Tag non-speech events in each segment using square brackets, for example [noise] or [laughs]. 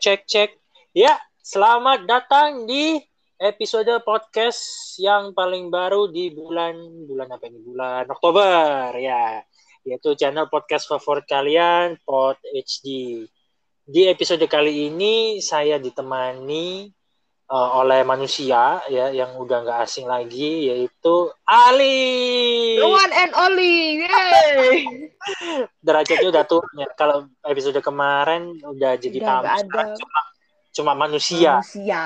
cek cek. Ya, selamat datang di episode podcast yang paling baru di bulan bulan apa ini? Bulan Oktober ya. Yaitu channel podcast favorit kalian, Pod HD. Di episode kali ini saya ditemani uh, oleh manusia ya yang udah nggak asing lagi yaitu Ali. The one and only. Yay. [laughs] Derajatnya udah turun ya. Kalau episode kemarin udah jadi Udah tamu ada. cuma cuma manusia. Manusia.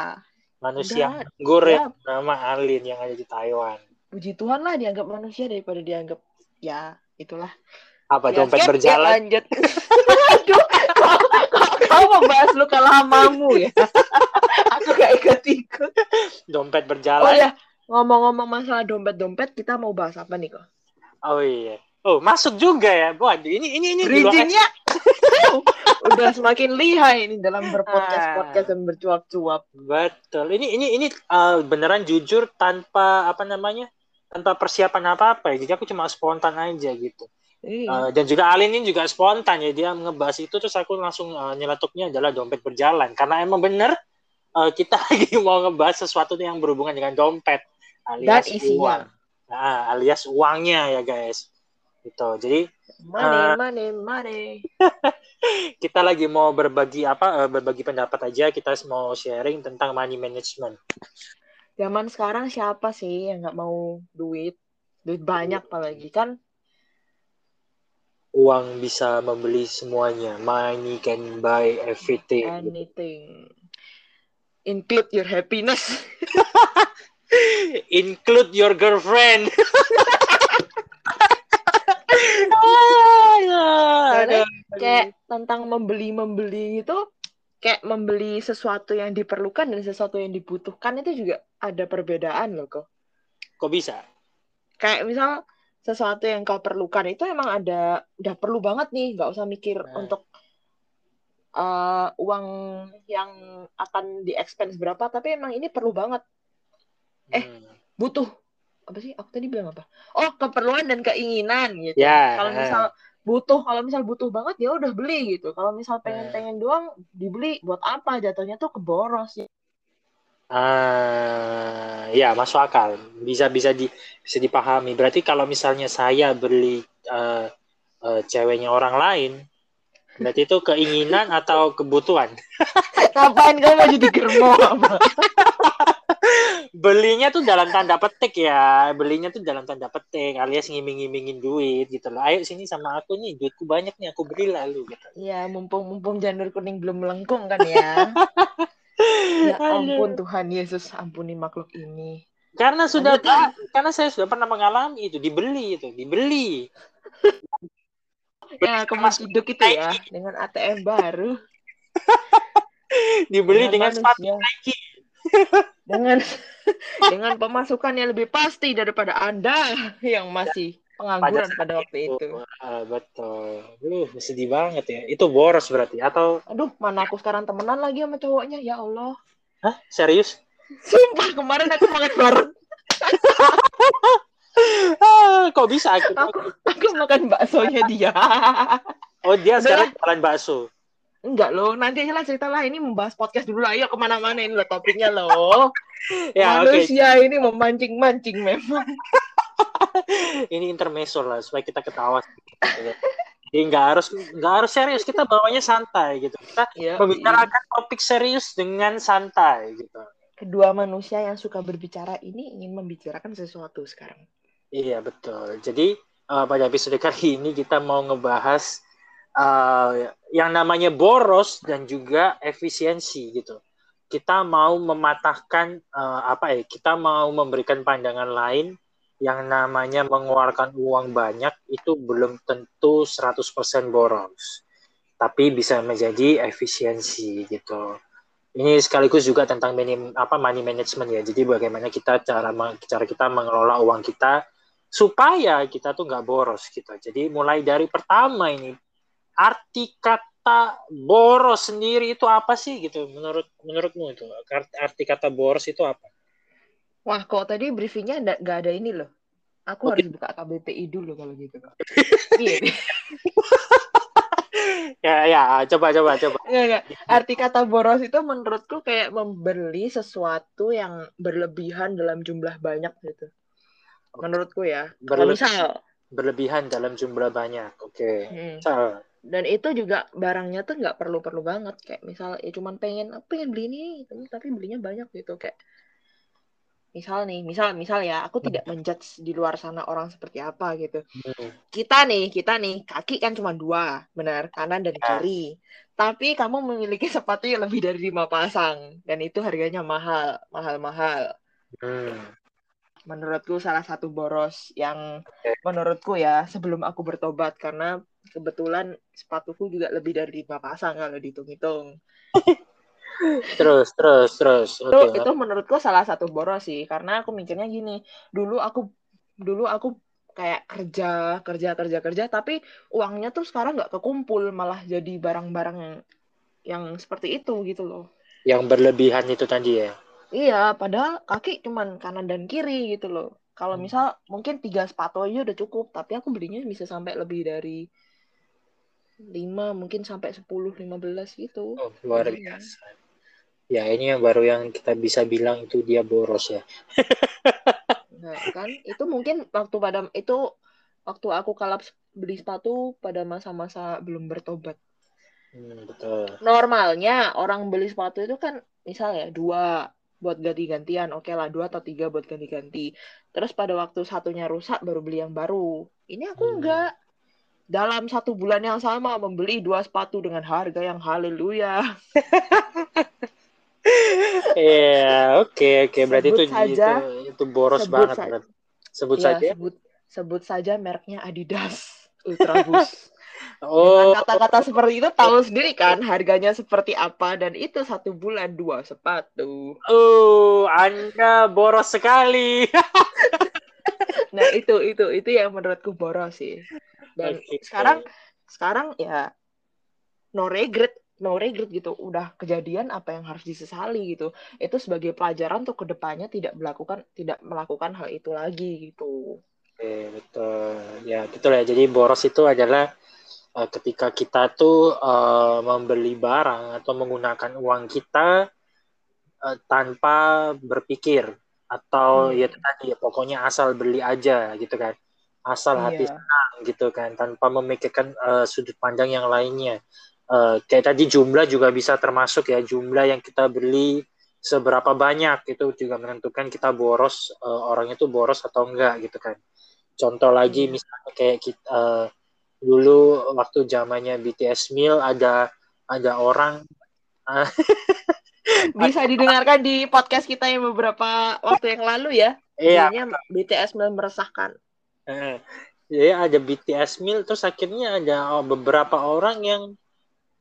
Manusia goreng ya. nama Alin yang ada di Taiwan. Puji Tuhan lah dianggap manusia daripada dianggap ya itulah. Apa Ya, dompet skip, berjalan? Ya, lanjut. [laughs] Aduh, kok, kok kau membahas luka lamamu ya? [laughs] Aku gak ikut-ikut. Dompet Oh berjalan. ya, ngomong-ngomong masalah dompet-dompet, kita mau bahas apa nih kok? Oh iya. Oh, masuk juga ya. Waduh, ini ini ini Bridgingnya [laughs] udah semakin lihai ini dalam berpodcast Ah. podcast dan bercuap-cuap. Betul. Ini ini ini uh, beneran jujur tanpa apa namanya? Tanpa persiapan apa-apa ya. Jadi aku cuma spontan aja gitu. Iya. Uh, dan juga Alin ini juga spontan ya dia ngebahas itu terus aku langsung uh, nyeletuknya adalah dompet berjalan karena emang bener uh, kita [laughs] lagi mau ngebahas sesuatu yang berhubungan dengan dompet alias Dan isinya. uang. Nah, alias uangnya ya guys. Gitu. Jadi Money, money, money. [laughs] kita lagi mau berbagi apa uh, berbagi pendapat aja kita mau sharing tentang money management. Zaman sekarang siapa sih yang nggak mau duit? Duit banyak apalagi kan? Uang bisa membeli semuanya. Money can buy everything. Anything. Include your happiness. [laughs] Include your girlfriend. [laughs] Soalnya kayak tentang membeli-membeli itu kayak membeli sesuatu yang diperlukan dan sesuatu yang dibutuhkan itu juga ada perbedaan loh kok. Kok bisa? Kayak misal sesuatu yang kau perlukan itu emang ada udah perlu banget nih, nggak usah mikir Nah. untuk uh, uang yang akan di expense berapa, tapi emang ini perlu banget, Eh, Hmm. butuh apa sih? Aku tadi bilang apa? Oh, keperluan dan keinginan gitu. Ya. Kalau misal butuh, kalau misal butuh banget ya udah beli gitu. Kalau misal pengen-pengen doang dibeli buat apa? Jatuhnya tuh keboros ya. Ah, ya masuk akal. Bisa bisa di bisa dipahami. Berarti kalau misalnya saya beli eh, eh, ceweknya orang lain, berarti itu keinginan atau kebutuhan? [laughs] Ngapain kamu mau jadi germo apa? Belinya tuh dalam tanda petik ya. Belinya tuh dalam tanda petik, alias ngiming-ngimingin duit gitu loh. Ayo sini sama aku nih, duitku banyak nih, aku beli lalu gitu. Ya, mumpung-mumpung janur kuning belum melengkung kan ya. [laughs] ya ampun Tuhan Yesus, ampuni makhluk ini. Karena sudah Lanjut, karena saya sudah pernah mengalami itu, dibeli itu, dibeli. Ya, kemas hidup itu ya, dengan ATM baru. Dibeli dengan sepatu manusia. Nike. dengan [laughs] dengan pemasukan yang lebih pasti daripada Anda yang masih pengangguran Pada pada waktu itu. Ah, betul. Lu sedih banget ya. Itu boros berarti atau Aduh, mana aku sekarang temenan lagi sama cowoknya, ya Allah. Hah? Serius? Sumpah kemarin aku makan bareng, Ah, kok bisa aku? aku aku makan baksonya dia. Oh, dia sekarang jualan bakso. Enggak loh, nanti aja lah cerita lah ini membahas podcast dulu lah. Ayo ke mana-mana ini loh topiknya loh. [laughs] Ya. Manusia ini memancing-mancing memang. [laughs] Ini intermezzo lah supaya kita ketawa. Jadi nggak harus nggak harus serius, kita bawanya santai gitu. Kita Ya, membicarakan topik serius dengan santai gitu. kedua manusia yang suka berbicara ini ingin membicarakan sesuatu sekarang. Iya betul. Jadi eh, pada episode kali ini kita mau ngebahas eh, yang namanya boros dan juga efisiensi gitu. Kita mau mematahkan eh, apa ya? Kita mau memberikan pandangan lain yang namanya mengeluarkan uang banyak itu belum tentu 100% boros. Tapi bisa menjadi efisiensi gitu. Ini sekaligus juga tentang minim, apa money management ya. Jadi bagaimana kita cara cara kita mengelola uang kita supaya kita tuh nggak boros gitu. Jadi mulai dari pertama ini arti kata boros sendiri itu apa sih gitu menurut menurutmu itu arti kata boros itu apa? Wah, kok tadi briefingnya nggak ada ini loh. Aku Oke. harus buka KBPI dulu kalau gitu. Iya. [laughs] ya ya coba coba coba Enggak, enggak. Arti kata boros itu menurutku kayak membeli sesuatu yang berlebihan dalam jumlah banyak gitu. Menurutku ya. Kalau Berle- misal berlebihan dalam jumlah banyak oke Hmm. misal dan itu juga barangnya tuh nggak perlu-perlu banget kayak misal ya cuman pengen aku pengen beli ini tapi belinya banyak gitu kayak misal nih misal misal ya aku tidak menjudge di luar sana orang seperti apa gitu Hmm. kita nih kita nih kaki kan cuma dua benar kanan dan Ya. kiri tapi kamu memiliki sepatu yang lebih dari lima pasang dan itu harganya mahal mahal mahal Hmm. menurutku salah satu boros yang menurutku ya sebelum aku bertobat karena kebetulan sepatuku juga lebih dari lima pasang kalau dihitung-hitung [laughs] terus terus terus. Itu oke itu menurutku salah satu boros sih karena aku mikirnya gini dulu aku dulu aku kayak kerja kerja kerja kerja tapi uangnya tuh sekarang nggak kekumpul malah jadi barang-barang yang, yang seperti itu gitu loh. Yang berlebihan itu tadi ya? Iya padahal kaki cuman kanan dan kiri gitu loh. Kalau Hmm. misal mungkin tiga sepatu aja udah cukup tapi aku belinya bisa sampai lebih dari lima mungkin sampai 10 15 gitu. Oh, luar Iya. biasa ya ini yang baru yang kita bisa bilang itu dia boros ya Nah, kan itu mungkin waktu pada itu waktu aku kalap beli sepatu pada masa-masa belum bertobat. Hmm, betul Normalnya orang beli sepatu itu kan misalnya dua buat ganti-gantian, oke lah dua atau tiga buat ganti-ganti. Terus pada waktu satunya rusak baru beli yang baru. Ini aku Hmm. enggak. Dalam satu bulan yang sama membeli dua sepatu dengan harga yang haleluya. [laughs] Iya, oke oke. Berarti Sebut itu saja- itu itu boros sebut banget. saja-. Sebut Ya, saja. sebut sebut saja mereknya Adidas [laughs] Ultraboost. [laughs] Oh, Dengan kata-kata seperti itu tahu sendiri kan harganya seperti apa dan itu satu bulan dua sepatu. oh, Anda boros sekali. [laughs] Nah itu itu itu yang menurutku boros sih. Dan Oke. sekarang sekarang ya no regret no regret gitu. Udah kejadian apa yang harus disesali gitu. Itu sebagai pelajaran untuk ke depannya tidak melakukan tidak melakukan hal itu lagi gitu. Oke, betul. Ya, betul ya. Jadi boros itu adalah eh, ketika kita tuh eh, membeli barang atau menggunakan uang kita eh, tanpa berpikir atau Hmm. ya tadi ya pokoknya asal beli aja gitu kan. Asal hati Iya. senang gitu kan tanpa memikirkan eh, sudut pandang yang lainnya. Eh, kayak tadi jumlah juga bisa termasuk ya jumlah yang kita beli seberapa banyak itu juga menentukan kita boros eh, orang itu boros atau enggak gitu kan. Contoh lagi Iya. misalnya kayak kita eh, dulu waktu zamannya BTS Meal ada ada orang [laughs] Bisa didengarkan di podcast kita yang beberapa waktu yang lalu ya. iya BTS meresahkan. eh, jadi ada BTS Meal terus akhirnya ada oh, beberapa orang yang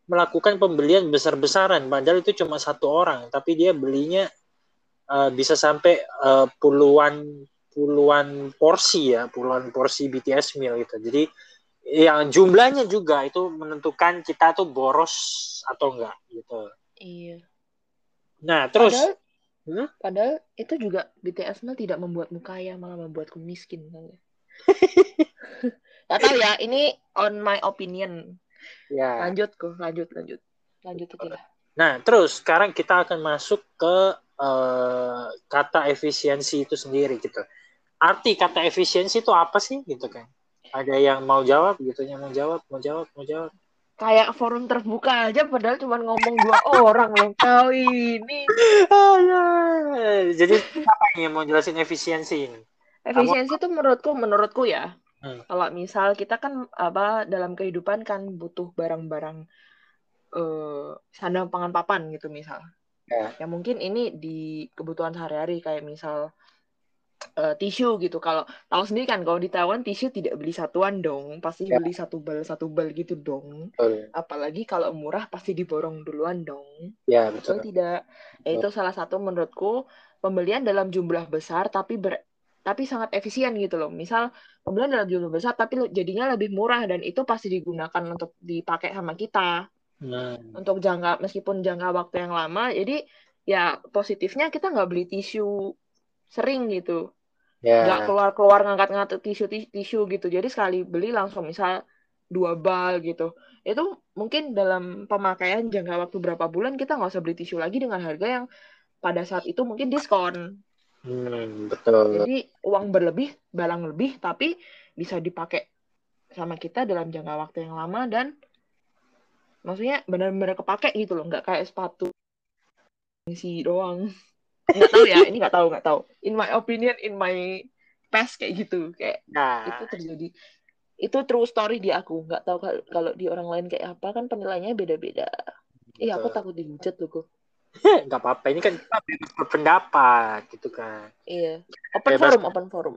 melakukan pembelian besar-besaran padahal itu cuma satu orang tapi dia belinya eh, bisa sampai eh, puluhan puluhan porsi ya puluhan porsi BTS Meal gitu jadi yang jumlahnya juga itu menentukan kita tuh boros atau enggak gitu Iya. nah terus Padahal, Hmm? padahal itu juga BTS mah tidak membuatmu kaya, malah membuatku miskin. tau [laughs] nggak? Gak tahu ya, ini on my opinion. Ya Lanjut kok, lanjut, lanjut. Lanjut aja. Nah, terus sekarang kita akan masuk ke eh, kata efisiensi itu sendiri gitu. Arti kata efisiensi itu apa sih gitu kan? Ada yang mau jawab gitu, yang mau jawab, mau jawab, mau jawab. Kayak forum terbuka aja, padahal cuma ngomong dua [laughs] orang loh. Kau ini. Ya. Jadi apa yang mau jelasin efisiensi ini? Efisiensi itu menurutku, menurutku ya. Hmm. Kalau misal kita kan apa dalam kehidupan kan butuh barang-barang eh sandang pangan papan gitu misal. Ya. Ya mungkin ini di kebutuhan sehari-hari kayak misal eh, tisu gitu. Kalau tahu sendiri kan kalau di Taiwan tisu tidak beli satuan dong, pasti Ya. beli satu bal satu bal gitu dong. Betul. Apalagi kalau murah pasti diborong duluan dong. Ya, Betul betul. tidak? Ya, itu salah satu menurutku pembelian dalam jumlah besar tapi ber tapi sangat efisien gitu loh. Misal dalam jumlah besar tapi jadinya lebih murah dan itu pasti digunakan untuk dipakai sama kita Hmm. untuk jangka meskipun jangka waktu yang lama. Jadi ya positifnya kita nggak beli tisu sering gitu, nggak Ya. keluar-keluar ngangkat-ngangkat tisu tisu gitu. Jadi sekali beli langsung misal dua bal gitu itu mungkin dalam pemakaian jangka waktu berapa bulan kita nggak usah beli tisu lagi dengan harga yang pada saat itu mungkin diskon Hmm, betul. jadi uang berlebih barang lebih tapi bisa dipakai sama kita dalam jangka waktu yang lama dan maksudnya benar-benar kepake gitu loh nggak kayak sepatu isi doang. [laughs] Nggak tahu ya ini nggak tahu nggak tahu. In my opinion in my past kayak gitu. Kayak Nah, itu terjadi. Itu true story di aku. Nggak tahu kal- kalau di orang lain kayak apa kan penilaiannya beda-beda. Iya aku takut dihujat loh kok [laughs] nggak apa-apa. Ini kan kita bebas berpendapat, gitu kan. iya open Bebas forum open forum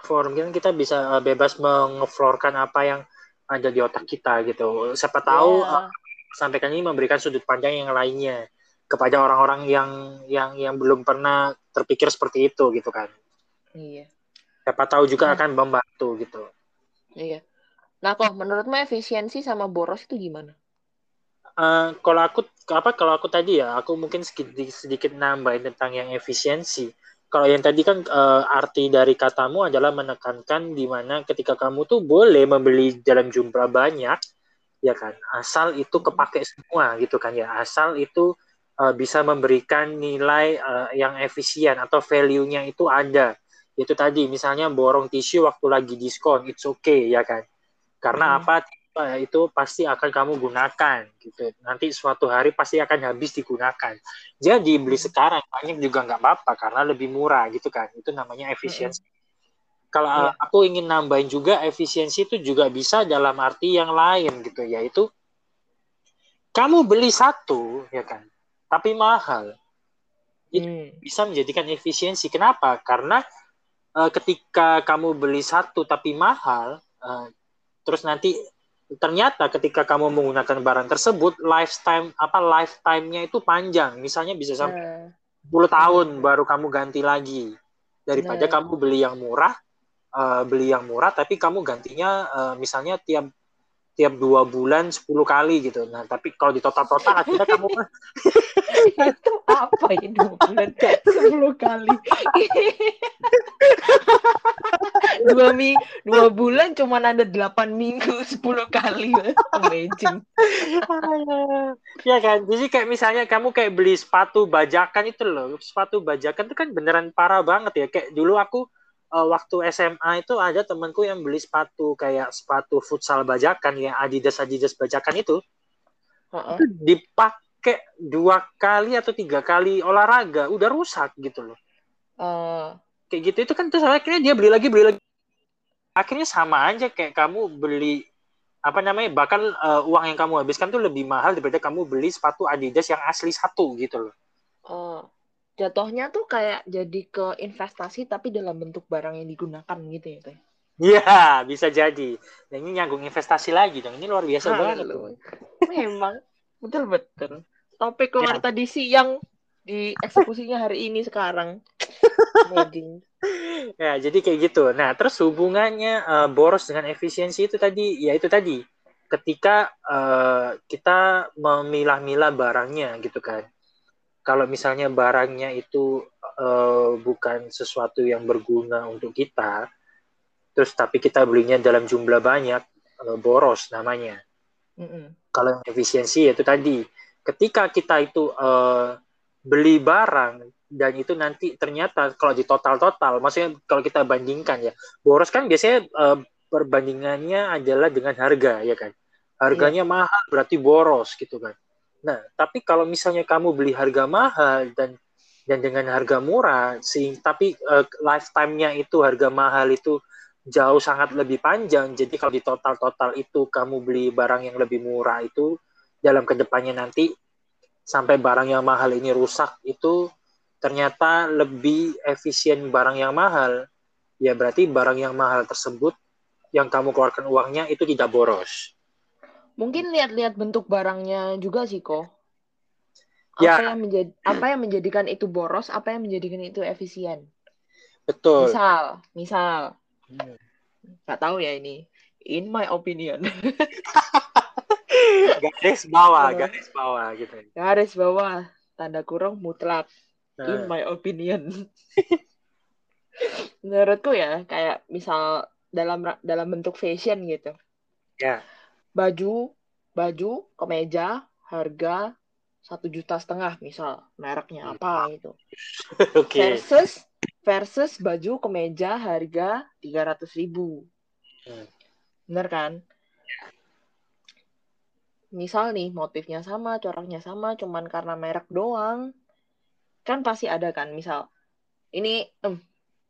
forum kan kita bisa uh, bebas mengeflorkan apa yang ada di otak kita gitu. Siapa tahu uh, Iya. sampaikan ini memberikan sudut pandang yang lainnya kepada orang-orang yang yang yang belum pernah terpikir seperti itu gitu kan. iya Siapa tahu juga Nah. akan membantu gitu. iya nah kok menurutmu efisiensi sama boros itu gimana Eh, kalau aku apa kalau aku tadi ya aku mungkin sedikit sedikit nambahin tentang yang efisiensi. Kalau yang tadi kan eh, arti dari katamu adalah menekankan di mana ketika kamu tuh boleh membeli dalam jumlah banyak, ya kan, asal itu kepake semua gitu kan ya, asal itu eh, bisa memberikan nilai eh, yang efisien atau value-nya itu ada. Itu tadi misalnya borong tisu waktu lagi diskon, it's okay ya kan. Karena Hmm. apa? Eh, itu pasti akan kamu gunakan gitu. Nanti suatu hari pasti akan habis digunakan. Jadi beli Hmm. sekarang banyak juga nggak apa-apa karena lebih murah gitu kan. Itu namanya efisiensi. Kalau Iya. uh, aku ingin nambahin juga efisiensi itu juga bisa dalam arti yang lain gitu, yaitu kamu beli satu ya kan, tapi mahal Itu Hmm. bisa menjadikan efisiensi. Kenapa? Karena uh, ketika kamu beli satu tapi mahal, uh, terus nanti ternyata ketika kamu menggunakan barang tersebut lifetime apa lifetime-nya itu panjang. Misalnya bisa sampai Nah, 10 tahun baru kamu ganti lagi. Daripada Nah. kamu beli yang murah eh, beli yang murah tapi kamu gantinya eh, misalnya tiap tiap dua bulan 10 kali gitu. Nah tapi kalau di total total akhirnya kamu [laughs] itu apa ya dua bulan sepuluh kali? [laughs] Dua mi dua bulan cuma ada delapan minggu sepuluh kali. Amazing [laughs] ya kan? Jadi kayak misalnya kamu kayak beli sepatu bajakan itu loh. Sepatu bajakan itu kan beneran parah banget ya. Kayak dulu aku eh, waktu SMA itu ada temanku yang beli sepatu kayak sepatu futsal bajakan ya Adidas Adidas bajakan itu. Itu dipakai dua kali atau tiga kali olahraga udah rusak gitu loh. Eh, kayak gitu itu kan terus akhirnya dia beli lagi beli lagi. Akhirnya sama aja kayak kamu beli apa namanya bahkan eh, uang yang kamu habiskan tuh lebih mahal daripada kamu beli sepatu Adidas yang asli satu gitu loh. Eh, jatuhnya tuh kayak jadi ke investasi tapi dalam bentuk barang yang digunakan gitu ya Teh. Iya bisa jadi dan ini nyanggung investasi lagi dong ini luar biasa banget Halo. Memang betul betul. Topik Ya. keluar tadi siang di eksekusinya hari ini sekarang. Ya, jadi kayak gitu. Nah, terus hubungannya eh, boros dengan efisiensi itu tadi, ya itu tadi. Ketika eh, kita memilah-milah barangnya gitu kan. Kalau misalnya barangnya itu eh, bukan sesuatu yang berguna untuk kita, terus tapi kita belinya dalam jumlah banyak, eh, boros namanya. Mm-mm. Kalau yang efisiensi itu tadi. Ketika kita itu eh, beli barang dan itu nanti ternyata kalau di total-total, maksudnya kalau kita bandingkan ya, boros kan biasanya eh, perbandingannya adalah dengan harga ya kan. Harganya mahal berarti boros gitu kan. Nah, tapi kalau misalnya kamu beli harga mahal dan dan dengan harga murah, sih, tapi eh, lifetime-nya itu harga mahal itu jauh sangat lebih panjang. Jadi kalau di total-total itu kamu beli barang yang lebih murah itu dalam ke depannya nanti sampai barang yang mahal ini rusak itu ternyata lebih efisien barang yang mahal. Ya berarti barang yang mahal tersebut yang kamu keluarkan uangnya itu tidak boros. Mungkin lihat-lihat bentuk barangnya juga sih kok. Ya. Apa yang menjadi apa yang menjadikan itu boros, apa yang menjadikan itu efisien. Betul. Misal, misal, Hmm. nggak tahu ya ini. In my opinion. [laughs] Garis bawah, garis bawah gitu. Garis bawah tanda kurung mutlak. In Nah, my opinion. [laughs] Menurutku ya kayak misal dalam dalam bentuk fashion gitu. Ya. Baju baju kemeja harga satu juta setengah misal mereknya apa gitu. [laughs] Oke. versus versus baju kemeja harga tiga ratus ribu. Hmm. bener kan? Misal nih motifnya sama coraknya sama cuman karena merek doang. Kan pasti ada kan misal ini em,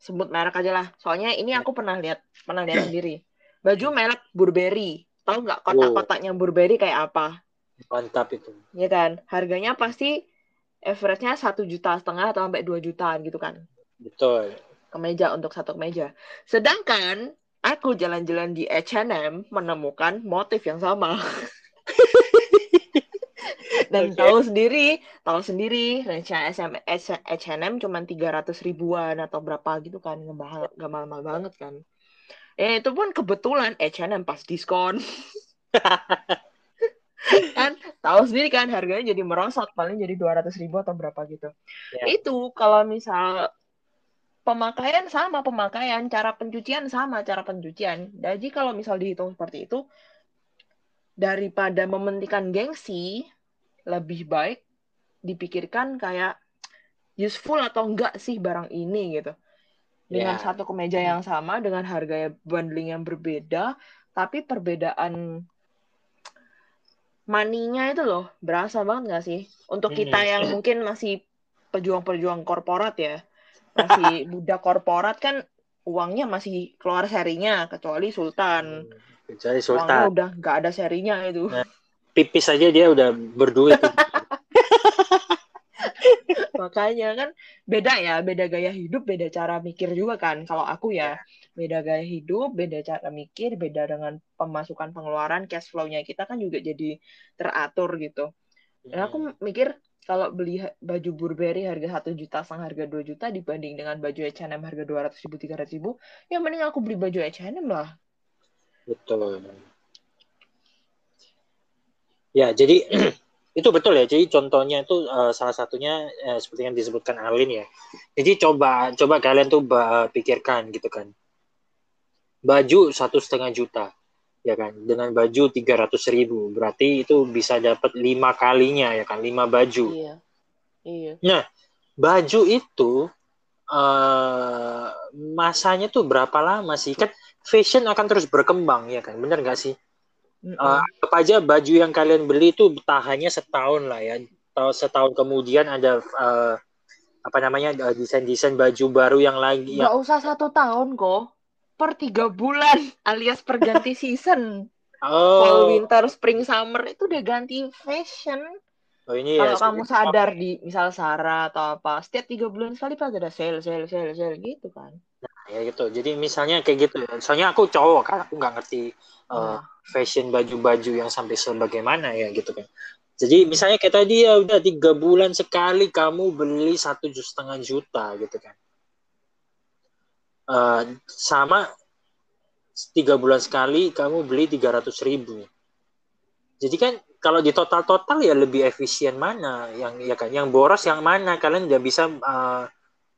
sebut merek aja lah. Soalnya ini aku pernah lihat pernah lihat sendiri. Baju merek Burberry tahu nggak kotak-kotaknya Burberry kayak apa? Mantap itu. ya kan? Harganya pasti average-nya satu juta setengah atau sampai dua jutaan gitu kan? Betul. kemeja untuk satu kemeja sedangkan aku jalan-jalan di H&M menemukan motif yang sama. [laughs] Dan Oke. tahu sendiri tahu sendiri range SM H&M cuma 300 ribuan atau berapa gitu kan? Nggak mahal nggak mahal banget kan ya itu pun kebetulan H&M pas diskon. [laughs] Kan tahu sendiri kan harganya jadi merosot paling jadi 200 ribu atau berapa gitu. Ya. itu kalau misal pemakaian sama pemakaian cara pencucian sama cara pencucian. Jadi kalau misal dihitung seperti itu daripada mementingkan gengsi lebih baik dipikirkan kayak useful atau enggak sih barang ini gitu dengan Ya. satu kemeja yang sama dengan harga bundling yang berbeda tapi perbedaan maninya itu loh berasa banget nggak sih untuk kita Hmm. yang mungkin masih pejuang-pejuang korporat ya masih [laughs] budak korporat kan uangnya masih keluar serinya kecuali Sultan Kecuali uangnya Sultan. udah nggak ada serinya itu Nah. Pipis aja dia udah berduit. [laughs] makanya kan beda ya beda gaya hidup beda cara mikir juga kan. Kalau aku ya beda gaya hidup beda cara mikir beda dengan pemasukan pengeluaran cash flow-nya kita kan juga jadi teratur gitu. Dan aku mikir kalau beli baju Burberry harga satu juta setengah harga 2 juta dibanding dengan baju H&M harga dua ratus ribu tiga ribu ya mending aku beli baju H&M lah. Betul. Ya, jadi [clears throat] itu betul ya. Jadi contohnya itu eh, salah satunya eh, seperti yang disebutkan Alin ya. Jadi coba coba kalian tuh ba- pikirkan gitu kan. Baju satu setengah juta, ya kan? Dengan baju tiga ratus ribu, berarti itu bisa dapat lima kalinya ya kan? Lima baju. iya iya Baju itu eh masanya tuh berapa lama sih? Kan fashion akan terus berkembang ya kan? Bener nggak sih? Mm-mm. Eh, anggap aja baju yang kalian beli itu tahannya setahun lah ya. Tahu setahun kemudian ada eh, apa namanya eh, desain-desain baju baru yang lagi yang nggak usah satu tahun kok per tiga bulan alias perganti [laughs] season. Fall oh, winter spring summer itu udah ganti fashion. Oh ini ya kalau kamu sadar di misal Sarah atau apa setiap tiga bulan sekali pasti ada sale sale sale sale gitu kan ya gitu. Jadi misalnya kayak gitu. ya. Soalnya aku cowok kan, aku nggak ngerti Nah, fashion baju-baju yang sampai sebagaimana ya gitu kan. Jadi misalnya kayak tadi ya udah tiga bulan sekali kamu beli satu ju- setengah juta gitu kan. Eh, sama tiga bulan sekali kamu beli tiga ratus ribu. Jadi kan kalau di total-total ya lebih efisien mana yang ya kan yang boros yang mana kalian udah bisa eh,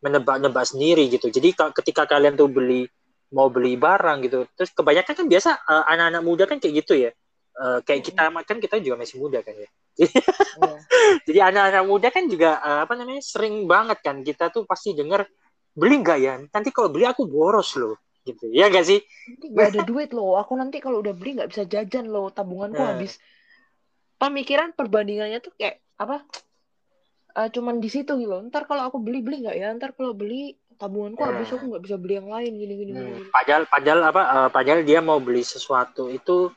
menebak-nebak sendiri gitu. Jadi ka- ketika kalian tuh beli mau beli barang gitu, terus kebanyakan kan biasa eh, anak-anak muda kan kayak gitu ya. Eh, kayak kita kan kita juga masih muda kan ya. iya. [laughs] Jadi anak-anak muda kan juga eh, apa namanya sering banget kan kita tuh pasti dengar beli nggak ya? Nanti kalau beli aku boros loh, gitu. Ya nggak sih? nggak ada duit loh aku nanti kalau udah beli nggak bisa jajan loh tabunganku Nah. habis pemikiran perbandingannya tuh kayak apa Eh, cuman di situ gitu ntar kalau aku beli beli nggak ya ntar kalau beli tabunganku Nah. habis aku nggak bisa beli yang lain gini gini, Hmm, gini. Padahal padahal apa? eh, padahal dia mau beli sesuatu itu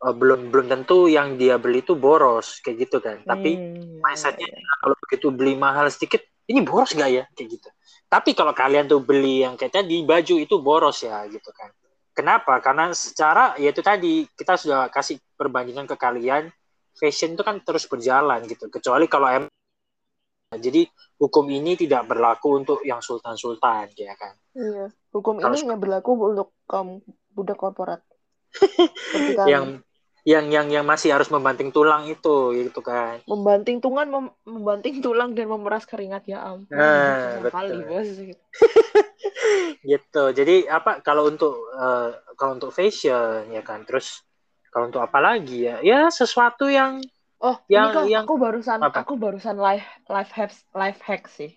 eh, belum belum tentu yang dia beli itu boros kayak gitu kan. Tapi Hmm, mindsetnya ya, ya. kalau begitu beli mahal sedikit, ini boros nggak ya kayak gitu. Tapi kalau kalian tuh beli yang kayak tadi baju itu boros ya gitu kan. Kenapa? Karena secara ya itu tadi kita sudah kasih perbandingan ke kalian, fashion itu kan terus berjalan gitu. Kecuali kalau em jadi hukum ini tidak berlaku untuk yang sultan-sultan ya kan. Iya. Hukum Kalau ini hanya berlaku untuk kaum budak korporat. [laughs] Yang yang yang yang masih harus membanting tulang itu gitu kan. membanting tulang, mem- membanting tulang dan memeras keringat ya ampun. Nah, Susah kali betul. bos. [laughs] gitu jadi apa kalau untuk eh, kalau untuk fashion ya kan terus Kalau untuk apa lagi ya? Ya sesuatu yang Oh, Yang- ini kok yang- aku barusan apa? aku barusan live live hacks live hack sih.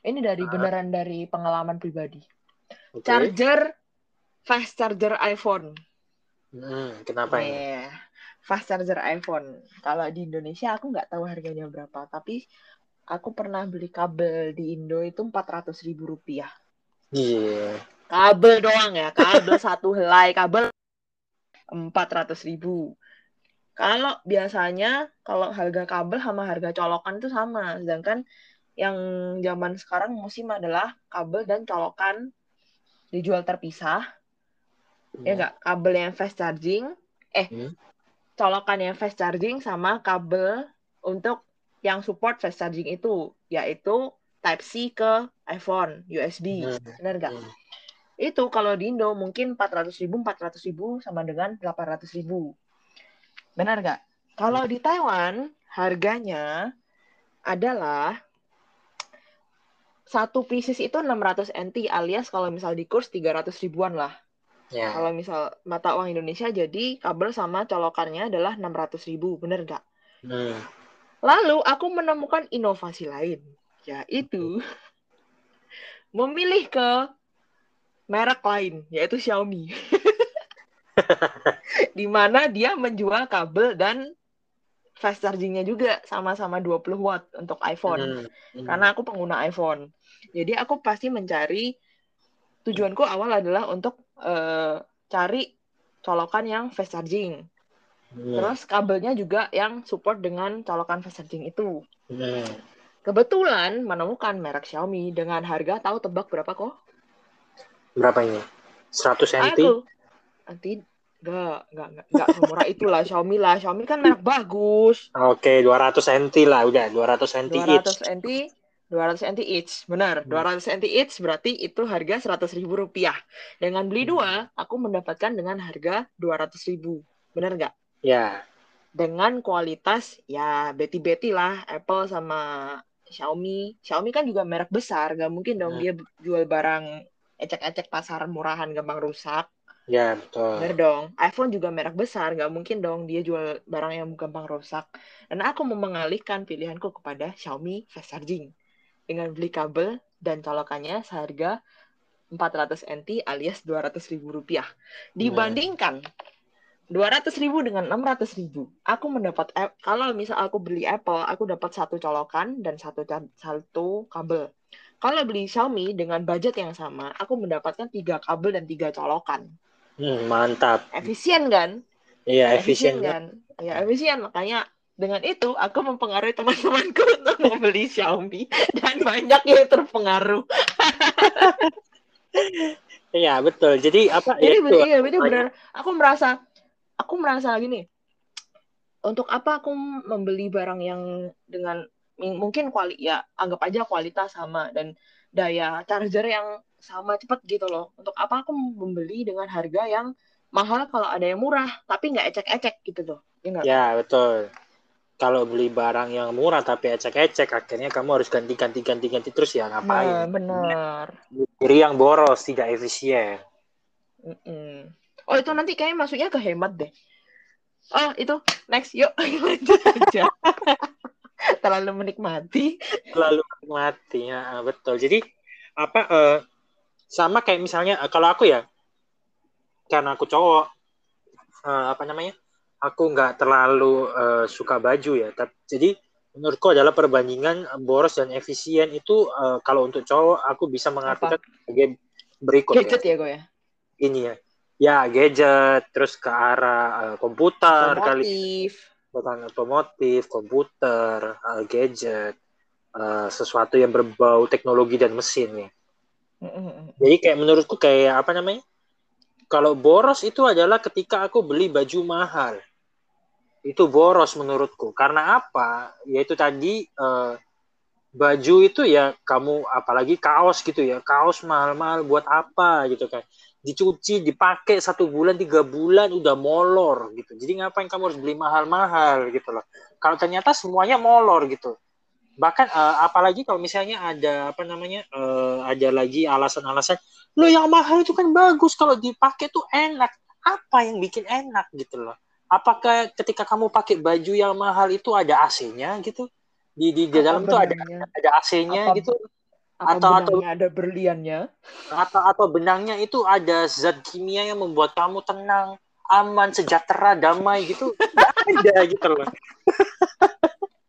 Ini dari Ah. beneran dari pengalaman pribadi. Oke. Charger fast charger iPhone. Hmm, kenapa ini? Iya. Fast charger iPhone. Kalau di Indonesia aku nggak tahu harganya berapa, tapi aku pernah beli kabel di Indo itu 400 ribu rupiah. Iya. Kabel doang ya, kabel [laughs] satu helai kabel 400 ribu. Kalau biasanya kalau harga kabel sama harga colokan itu sama, sedangkan yang zaman sekarang musim adalah kabel dan colokan dijual terpisah. Ya enggak, kabel yang fast charging, eh Hmm. colokan yang fast charging sama kabel untuk yang support fast charging itu, yaitu Type C ke iPhone, USB. Hmm. Benar nggak? Hmm. Itu kalau di Indo mungkin 400 ribu, 400 ribu sama dengan 800 ribu. Benar nggak? Kalau di Taiwan, harganya adalah satu pieces itu 600 NT alias kalau misal di kurs 300 ribuan lah. Ya. Kalau misal mata uang Indonesia jadi kabel sama colokannya adalah 600 ribu. Benar nggak? Hmm. Lalu aku menemukan inovasi lain, yaitu memilih ke merek lain, yaitu Xiaomi. [laughs] Di mana dia menjual kabel dan fast chargingnya juga sama-sama 20 watt untuk iPhone. Hmm. Hmm. Karena aku pengguna iPhone. Jadi aku pasti mencari tujuanku awal adalah untuk eh, cari colokan yang fast charging. Hmm. Terus kabelnya juga yang support dengan colokan fast charging itu. Hmm. Kebetulan menemukan merek Xiaomi dengan harga tahu tebak berapa kok? Berapa ini? 100 cm? Aku nanti enggak enggak enggak enggak semurah itulah Xiaomi lah. Xiaomi kan merek bagus. Oke, 200 cm lah udah, 200 cm 200 each. NT 200 NT each. Benar, Hmm. 200 NT each berarti itu harga 100 ribu rupiah. Dengan beli Hmm. dua, aku mendapatkan dengan harga 200 ribu. Benar nggak? Ya. Dengan kualitas ya beti-beti lah Apple sama Xiaomi. Xiaomi kan juga merek besar, nggak mungkin dong Hmm. dia jual barang ecek-ecek pasar murahan gampang rusak. Ya, betul. Bener dong. iPhone juga merek besar, nggak mungkin dong dia jual barang yang gampang rusak. Dan aku mau mengalihkan pilihanku kepada Xiaomi fast charging dengan beli kabel dan colokannya seharga 400 NT alias 200 ribu rupiah. Dibandingkan 200 ribu dengan 600 ribu, aku mendapat kalau misal aku beli Apple, aku dapat satu colokan dan satu satu kabel. Kalau beli Xiaomi dengan budget yang sama, aku mendapatkan tiga kabel dan tiga colokan Hmm, mantap. efisien kan? Iya, efisien kan? kan? Ya efisien makanya dengan itu aku mempengaruhi teman-temanku [laughs] untuk membeli Xiaomi dan banyak yang terpengaruh. [laughs] Iya, betul. Jadi apa Jadi ya itu, iya itu benar. Aku merasa aku merasa gini. Untuk apa aku membeli barang yang dengan mungkin kuali ya anggap aja kualitas sama dan daya charger yang sama cepat gitu loh. Untuk apa aku membeli dengan harga yang mahal kalau ada yang murah tapi nggak ecek-ecek gitu loh. Ya nggak? Ya, betul. Kalau beli barang yang murah tapi ecek-ecek, akhirnya kamu harus ganti-ganti ganti-ganti terus ya Nah, ngapain? benar. Jadi yang boros, tidak efisien. Mm-mm. Oh itu nanti kayaknya masuknya ke hemat deh. Oh itu next yuk [laughs] lanjut aja. Terlalu menikmati. Lalu mati, ya betul. Jadi apa eh, sama kayak misalnya eh, kalau aku ya, karena aku cowok, eh, apa namanya? Aku nggak terlalu eh, suka baju ya. Tapi jadi menurutku adalah perbandingan boros dan efisien itu eh, kalau untuk cowok aku bisa mengartikan sebagai berikut ya. Gadget ya gue ya. Ini ya. Ya, gadget, terus ke arah eh, komputer kali Otomotif. bukan otomotif, komputer, eh, gadget, eh, sesuatu yang berbau teknologi dan mesin ya. Jadi kayak menurutku kayak apa namanya? Kalau boros itu adalah ketika aku beli baju mahal. Itu boros menurutku. Karena apa? Yaitu tadi eh, baju itu ya kamu apalagi kaos gitu ya. Kaos mahal-mahal buat apa gitu kan. Dicuci, dipakai satu bulan, tiga bulan udah molor gitu. Jadi ngapain kamu harus beli mahal-mahal gitu loh. Kalau ternyata semuanya molor gitu bahkan eh, apalagi kalau misalnya ada apa namanya eh, ada lagi alasan-alasan lo yang mahal itu kan bagus kalau dipakai tuh enak. Apa yang bikin enak gitu loh? Apakah ketika kamu pakai baju yang mahal itu ada AC-nya gitu? Di di, di dalam tuh ada ada AC-nya gitu. apa atau atau ada berliannya? Atau atau benangnya itu ada zat kimia yang membuat kamu tenang aman sejahtera damai gitu. Ada gitu loh [laughs]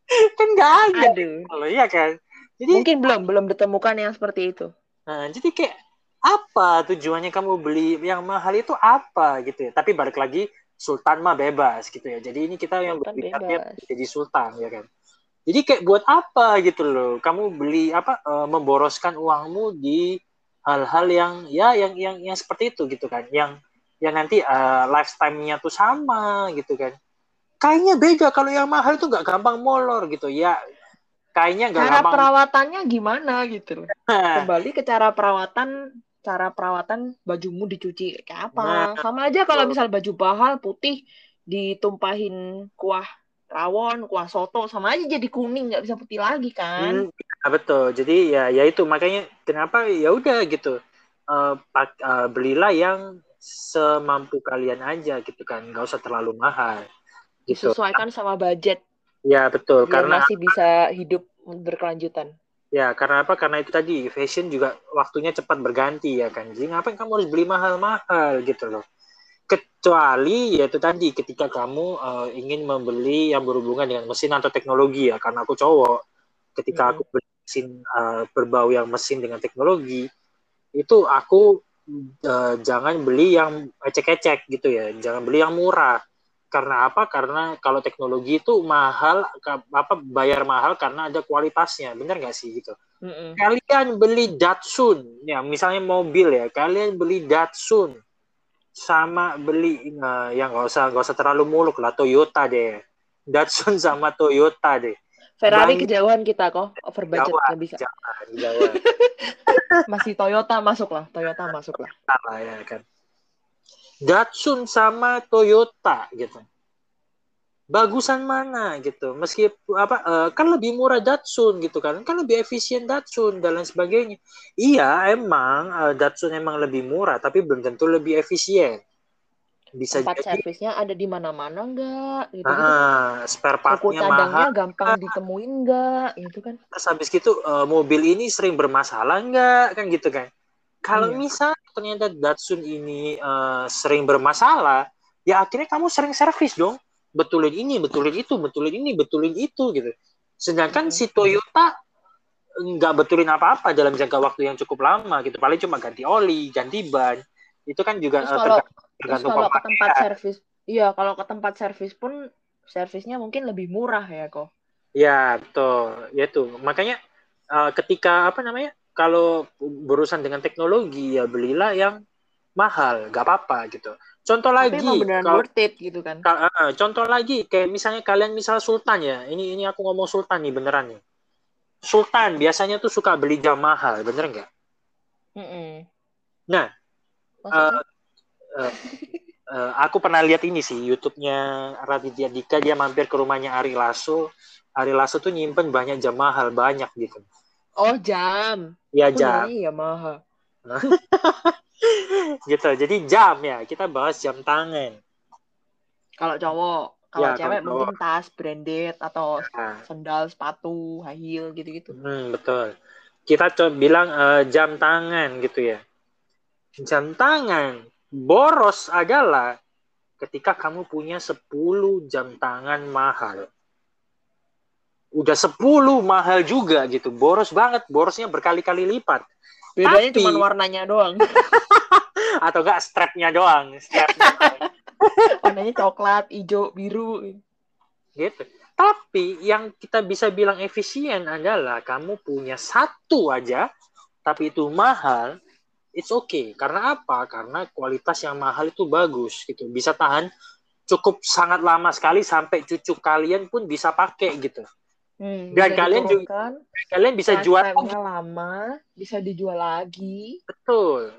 [laughs] kan nggak ada Aduh. loh iya kan jadi mungkin belum belum ditemukan yang seperti itu nah jadi kayak apa tujuannya kamu beli yang mahal itu apa gitu ya tapi balik lagi sultan mah bebas gitu ya jadi ini kita yang berpikirnya jadi sultan ya kan jadi kayak buat apa gitu loh? Kamu beli apa e, memboroskan uangmu di hal-hal yang ya yang yang yang seperti itu gitu kan. Yang yang nanti uh, lifetime-nya tuh sama gitu kan. Kayaknya beda kalau yang mahal itu nggak gampang molor gitu ya. Kayaknya nggak gampang. Cara perawatannya gimana gitu loh. [laughs] Kembali ke cara perawatan cara perawatan bajumu dicuci kayak apa. Nah, Sama aja kalau misal baju bahal putih ditumpahin kuah rawon, kuah soto sama aja jadi kuning nggak bisa putih lagi kan? Hmm, ya betul. Jadi ya ya itu makanya kenapa ya udah gitu. Uh, pak, uh, belilah yang semampu kalian aja gitu kan, nggak usah terlalu mahal. Gitu. Disesuaikan sama budget. Ya betul. Biar karena masih bisa hidup berkelanjutan. Ya, karena apa? Karena itu tadi fashion juga waktunya cepat berganti ya kan. Jadi ngapain kamu harus beli mahal-mahal gitu loh kecuali yaitu tadi ketika kamu uh, ingin membeli yang berhubungan dengan mesin atau teknologi ya karena aku cowok ketika hmm. aku beli mesin uh, berbau yang mesin dengan teknologi itu aku uh, jangan beli yang ecek-ecek gitu ya jangan beli yang murah karena apa? Karena kalau teknologi itu mahal apa bayar mahal karena ada kualitasnya. Benar nggak sih gitu? Mm kalian beli Datsun ya misalnya mobil ya kalian beli Datsun sama beli uh, yang nggak usah nggak usah terlalu muluk lah Toyota deh. Datsun [laughs] sama Toyota deh. Ferrari Bang, kejauhan kita kok over budget nggak bisa. jangan, jauh. [laughs] masih Toyota masuk lah Toyota masuk lah ya kan Datsun sama Toyota gitu. Bagusan mana gitu? Meski apa uh, kan lebih murah Datsun gitu kan? Kan lebih efisien Datsun dan lain sebagainya. Iya emang uh, Datsun emang lebih murah tapi belum tentu lebih efisien. Bisa tempat jadi, servisnya ada di mana-mana enggak gitu, ah, spare partnya mahal gampang ditemuin enggak gitu kan. Terus habis gitu uh, mobil ini sering bermasalah enggak kan gitu kan? Kalau iya. misal ternyata Datsun ini uh, sering bermasalah ya akhirnya kamu sering servis dong betulin ini, betulin itu, betulin ini, betulin itu gitu. Sedangkan hmm. si Toyota nggak betulin apa-apa dalam jangka waktu yang cukup lama gitu. Paling cuma ganti oli, ganti ban. Itu kan juga terus kalau, tergantung terus kalau ke tempat servis. Iya, kalau ke tempat servis pun servisnya mungkin lebih murah ya kok. Ya, betul. Ya itu. Makanya uh, ketika apa namanya? Kalau berurusan dengan teknologi ya belilah yang mahal, gak apa-apa gitu. Contoh Tapi lagi, kalau, worth it gitu kan. Uh, contoh lagi, kayak misalnya kalian misal Sultan ya, ini ini aku ngomong Sultan nih beneran nih. Sultan biasanya tuh suka beli jam mahal, bener nggak? Mm -mm. Nah, uh, uh, uh, aku pernah lihat ini sih YouTube-nya Raditya Dika dia mampir ke rumahnya Ari Lasso. Ari Lasso tuh nyimpen banyak jam mahal banyak gitu. Oh jam? Iya jam. Iya mahal. [laughs] gitu. Jadi jam ya kita bahas jam tangan. Kalau cowok kalau ya, cewek mungkin tas branded atau ya. sandal sepatu high heel gitu gitu hmm, betul. Kita coba bilang uh, jam tangan gitu ya. Jam tangan. Boros adalah ketika kamu punya 10 jam tangan mahal udah 10 mahal juga gitu. Boros banget borosnya berkali-kali lipat. Bedanya cuma warnanya doang. [laughs] Atau enggak strapnya doang strapnya [laughs] warnanya coklat hijau biru. Gitu. Tapi yang kita bisa bilang efisien adalah kamu punya satu aja tapi itu mahal it's okay. Karena apa? Karena kualitas yang mahal itu bagus gitu. Bisa tahan cukup sangat lama sekali sampai cucu kalian pun bisa pakai gitu Hmm, dan kalian juga kalian bisa jual lama, bisa dijual lagi. Betul.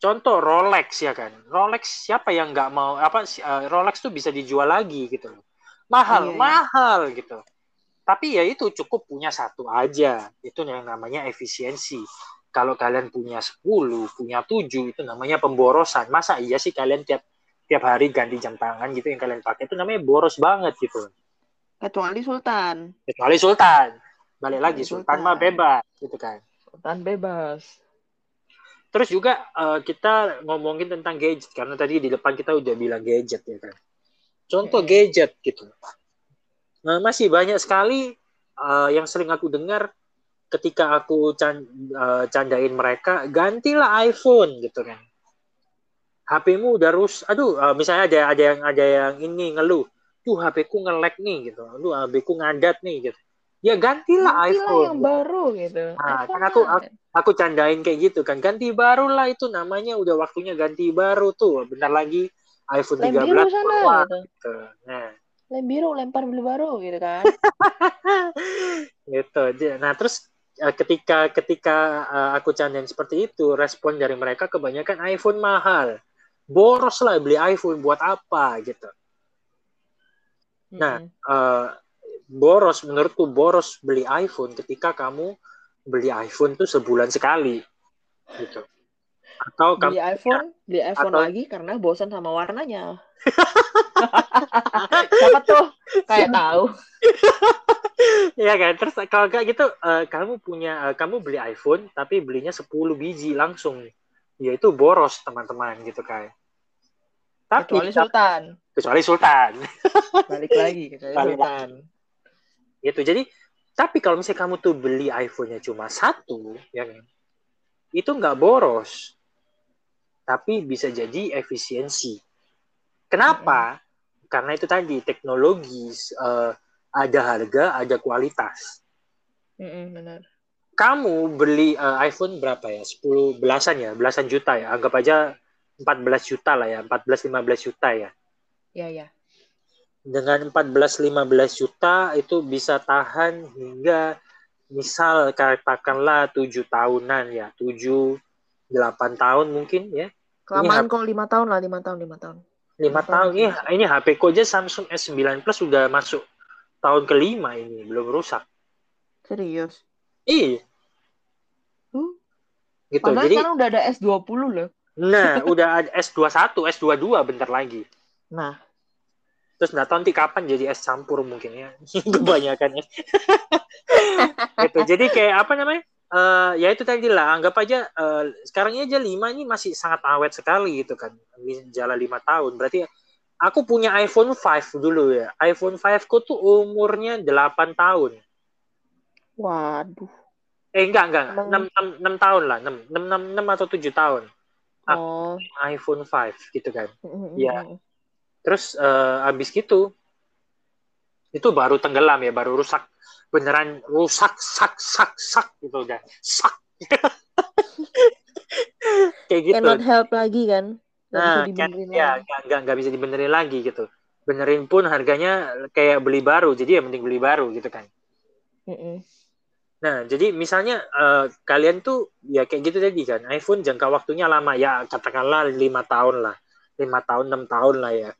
Contoh Rolex ya kan. Rolex siapa yang nggak mau apa uh, Rolex tuh bisa dijual lagi gitu loh. Mahal, iya, iya. mahal gitu. Tapi ya itu cukup punya satu aja. Itu yang namanya efisiensi. Kalau kalian punya 10, punya 7 itu namanya pemborosan. Masa iya sih kalian tiap tiap hari ganti jam tangan gitu yang kalian pakai itu namanya boros banget gitu Kecuali Sultan. kecuali Sultan balik lagi Sultan. Sultan mah bebas gitu kan Sultan bebas. terus juga eh, kita ngomongin tentang gadget karena tadi di depan kita udah bilang gadget ya kan contoh Mm-mm. gadget gitu nah masih banyak sekali eh, yang sering aku dengar ketika aku can- eh, candain mereka gantilah iPhone gitu kan HP-mu udah rus aduh eh, misalnya ada ada yang ada yang ini ngeluh tuh HP-ku nge-lag nih gitu aduh HP-ku ngadat nih gitu ya gantilah Gantilah iPhone yang baru gitu. Nah, kan aku- lah. aku candain kayak gitu kan ganti baru lah itu namanya udah waktunya ganti baru tuh bentar lagi iPhone lem 13 biru sana keluar gitu. gitu. nah Lem biru lempar beli baru gitu kan. [laughs] gitu nah terus eh, ketika ketika eh, aku candain seperti itu respon dari mereka kebanyakan iPhone mahal boros lah beli iPhone buat apa gitu Nah, eh, boros menurutku boros beli iPhone ketika kamu beli iPhone tuh sebulan sekali gitu atau kamu beli iPhone, beli iPhone Atau- lagi karena bosan sama warnanya. [laughs] Siapa tuh? Kayak tahu. [laughs] ya kan terus kalau kayak gitu eh, kamu punya eh, kamu beli iPhone tapi belinya 10 biji langsung ya itu boros teman-teman gitu kan tapi Kecuali Sultan. kecuali Sultan. [laughs] Balik lagi kecuali Balik Sultan. gitu jadi tapi kalau misalnya kamu tuh beli iPhone-nya cuma satu ya kan? Itu nggak boros. Tapi bisa jadi efisiensi. Kenapa? Karena itu tadi teknologi eh, ada harga ada kualitas. Mm-mm, benar. kamu beli eh, iPhone berapa ya? 10 belasan ya? Belasan juta ya? Anggap aja 14 juta lah ya 14 15 juta ya Ya ya. dengan 14-15 juta itu bisa tahan hingga misal katakanlah 7 tahunan ya 7 8 tahun mungkin ya Kelamaan kok lima tahun lah, lima tahun, lima tahun. 5 Lima tahun tahun ini ini HP ku aja Samsung S9 Plus sudah masuk tahun kelima ini belum rusak Serius. ih Hmm. gitu Padahal jadi sekarang udah ada S20 loh. Nah udah ada S21 S22 bentar lagi. Nah, terus nggak tahu nanti kapan jadi es campur mungkin ya. [laughs] Kebanyakan ya. [laughs] Gitu. Jadi kayak apa namanya? Eh, ya itu tadi lah anggap aja eh, sekarang aja lima ini masih sangat awet sekali gitu kan. Jalan lima tahun. Berarti aku punya iPhone 5 dulu ya. iPhone 5 ku tuh umurnya 8 tahun. Waduh. eh enggak enggak 6, 6, tahun lah. 6, 6, 6, 6 atau 7 tahun. Ah. Oh. iPhone 5 gitu kan Mm-mm. Iya. Terus eh, abis gitu itu baru tenggelam ya, baru rusak beneran rusak sak sak sak gitu udah sak [laughs] kayak gitu. Cannot help lagi kan? Gak bisa Nah, kan, dibenerin ya lagi. nggak nggak nggak bisa dibenerin lagi gitu. Benerin pun harganya kayak beli baru, jadi ya mending beli baru gitu kan. Mm-mm. Nah, jadi misalnya eh, kalian tuh ya kayak gitu tadi kan, iPhone jangka waktunya lama ya katakanlah lima tahun lah, lima tahun enam tahun lah ya.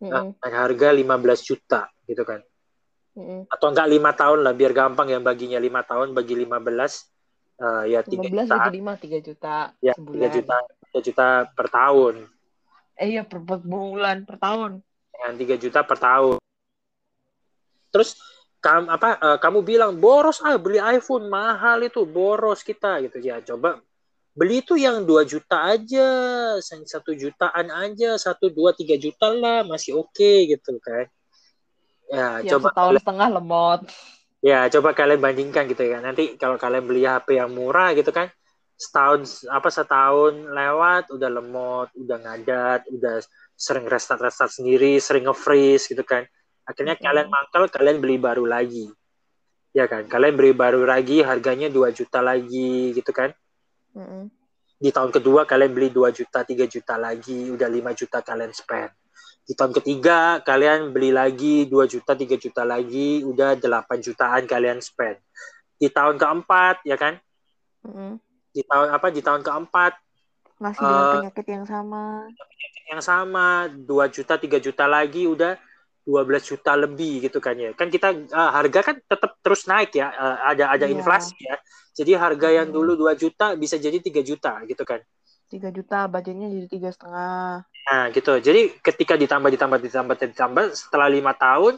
Nah, Mm-mm. harga 15 juta gitu kan. Mm-mm. atau enggak lima tahun lah biar gampang yang baginya lima tahun bagi 15 eh, ya tiga 15 juta 5, 3 juta ya sebulan. tiga juta tiga juta per tahun Eh iya per, per bulan, per tahun. yang tiga juta per tahun terus kamu apa eh, kamu bilang boros ah beli iPhone mahal itu boros kita gitu ya coba beli itu yang 2 juta aja yang satu jutaan aja satu dua tiga juta lah masih oke gitu kan ya Ya coba setahun setengah lemot. Ya, coba kalian bandingkan gitu ya. Nanti kalau kalian beli HP yang murah gitu kan, setahun apa setahun lewat udah lemot, udah ngadat, udah sering restart-restart sendiri, sering nge-freeze gitu kan. Akhirnya kalian mangkal, kalian beli baru lagi. Ya kan? Kalian beli baru lagi, harganya 2 juta lagi gitu kan. Di tahun kedua kalian beli 2 juta, 3 juta lagi, udah 5 juta kalian spend. Di tahun ketiga kalian beli lagi 2 juta, 3 juta lagi, udah 8 jutaan kalian spend. Di tahun keempat ya kan? Di tahun apa? Di tahun keempat Masih dengan Eh, penyakit yang sama. yang sama 2 juta, 3 juta lagi udah 12 juta lebih gitu kan ya. Kan kita eh, harga kan tetap terus naik ya. Eh, ada ada Iya. inflasi ya. Jadi harga yang Hmm. dulu 2 juta bisa jadi 3 juta gitu kan. tiga juta budgetnya jadi tiga setengah nah gitu jadi ketika ditambah ditambah ditambah ditambah setelah lima tahun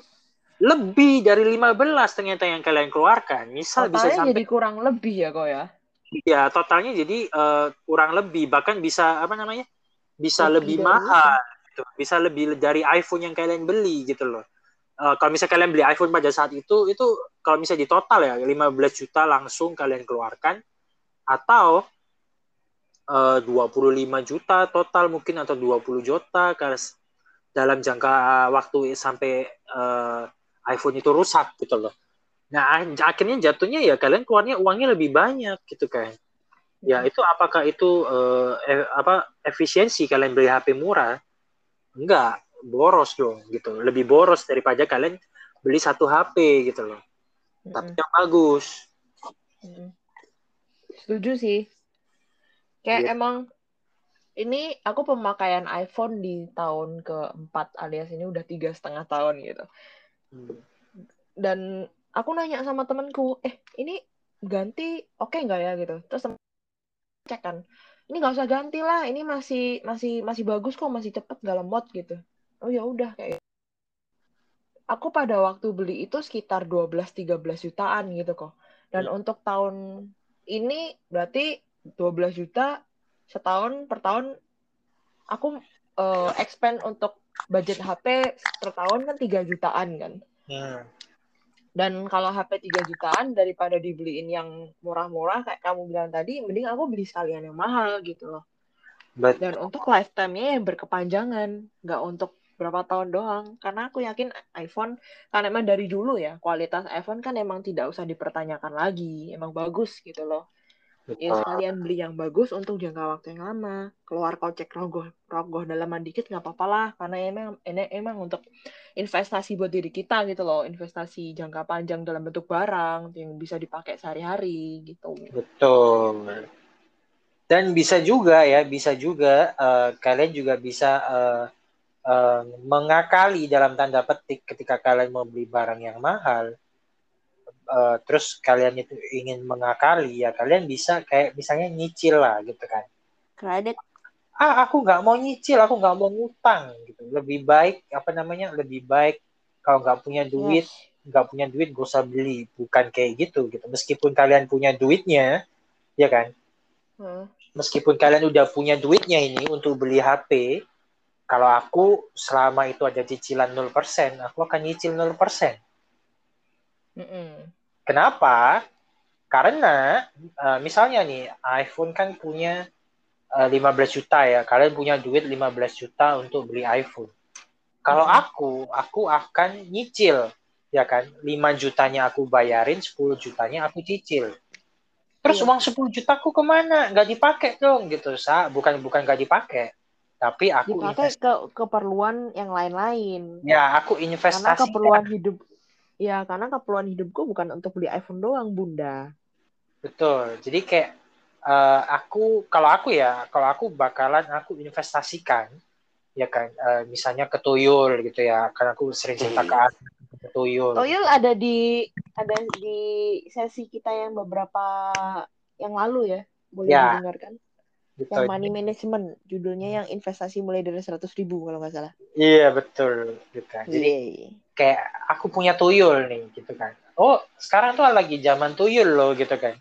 lebih dari 15 ternyata yang kalian keluarkan misal totalnya bisa sampai jadi kurang lebih ya kok ya ya totalnya jadi uh, kurang lebih bahkan bisa apa namanya bisa lebih, lebih mahal gitu. bisa lebih dari iPhone yang kalian beli gitu loh uh, kalau misalnya kalian beli iPhone pada saat itu itu kalau misalnya di total ya 15 juta langsung kalian keluarkan atau eh, uh, 25 juta total mungkin atau 20 juta karena dalam jangka waktu sampai uh, iPhone itu rusak gitu loh. Nah akhirnya jatuhnya ya kalian keluarnya uangnya lebih banyak gitu kan. Ya hmm. itu apakah itu uh, e apa efisiensi kalian beli HP murah? Enggak, boros dong gitu. Lebih boros daripada kalian beli satu HP gitu loh. Hmm. Tapi yang bagus. Setuju sih. Kayak yeah. emang ini aku pemakaian iPhone di tahun keempat alias ini udah tiga setengah tahun gitu. Dan aku nanya sama temenku, eh ini ganti oke okay nggak ya gitu. Terus cek kan, ini nggak usah ganti lah, ini masih masih masih bagus kok, masih cepet nggak lemot gitu. Oh ya udah kayak gitu. aku pada waktu beli itu sekitar 12-13 jutaan gitu kok. Dan hmm. untuk tahun ini berarti 12 juta setahun per tahun aku uh, expand untuk budget HP per tahun kan 3 jutaan kan. Hmm. Dan kalau HP 3 jutaan daripada dibeliin yang murah-murah kayak kamu bilang tadi, mending aku beli sekalian yang mahal gitu loh. But... Dan untuk lifetime-nya yang berkepanjangan, nggak untuk berapa tahun doang. Karena aku yakin iPhone, karena emang dari dulu ya, kualitas iPhone kan emang tidak usah dipertanyakan lagi. Emang bagus gitu loh. Ya sekalian beli yang bagus untuk jangka waktu yang lama. Keluar kocek rogoh rogoh dalaman dikit nggak apa-apa lah karena emang ini emang untuk investasi buat diri kita gitu loh, investasi jangka panjang dalam bentuk barang yang bisa dipakai sehari-hari gitu. Betul. Dan bisa juga ya, bisa juga uh, kalian juga bisa uh, uh, mengakali dalam tanda petik ketika kalian mau beli barang yang mahal uh, terus kalian itu ingin mengakali ya kalian bisa kayak misalnya nyicil lah gitu kan. Kredit. Ah aku nggak mau nyicil aku nggak mau ngutang gitu. Lebih baik apa namanya lebih baik kalau nggak punya duit nggak yes. punya duit gak usah beli. Bukan kayak gitu gitu. Meskipun kalian punya duitnya ya kan? Hmm. meskipun kalian udah punya duitnya ini untuk beli HP kalau aku selama itu ada cicilan 0% aku akan nyicil 0% Mm-mm. Kenapa? Karena uh, misalnya nih iPhone kan punya uh, eh, 15 juta ya. Kalian punya duit 15 juta untuk beli iPhone. Kalau mm. aku, aku akan nyicil ya kan. 5 jutanya aku bayarin, 10 jutanya aku cicil. Terus iya. uang 10 juta aku ke mana? Gak dipakai dong gitu, sa. Bukan bukan gak dipakai tapi aku dipakai ke keperluan yang lain-lain. Ya, aku investasi. Karena keperluan hidup Ya, karena keperluan hidupku bukan untuk beli iPhone doang, Bunda. Betul. Jadi kayak uh, aku kalau aku ya, kalau aku bakalan aku investasikan ya kan uh, misalnya ke tuyul gitu ya. Karena aku sering cerita ke ke tuyul. Tuyul ada di ada di sesi kita yang beberapa yang lalu ya. Boleh ya. didengarkan? Gitu. Yang money management, judulnya yang investasi mulai dari seratus ribu kalau nggak salah. Iya betul, gitu. Jadi yeah kayak aku punya tuyul nih gitu kan. Oh sekarang tuh lagi zaman tuyul loh gitu kan.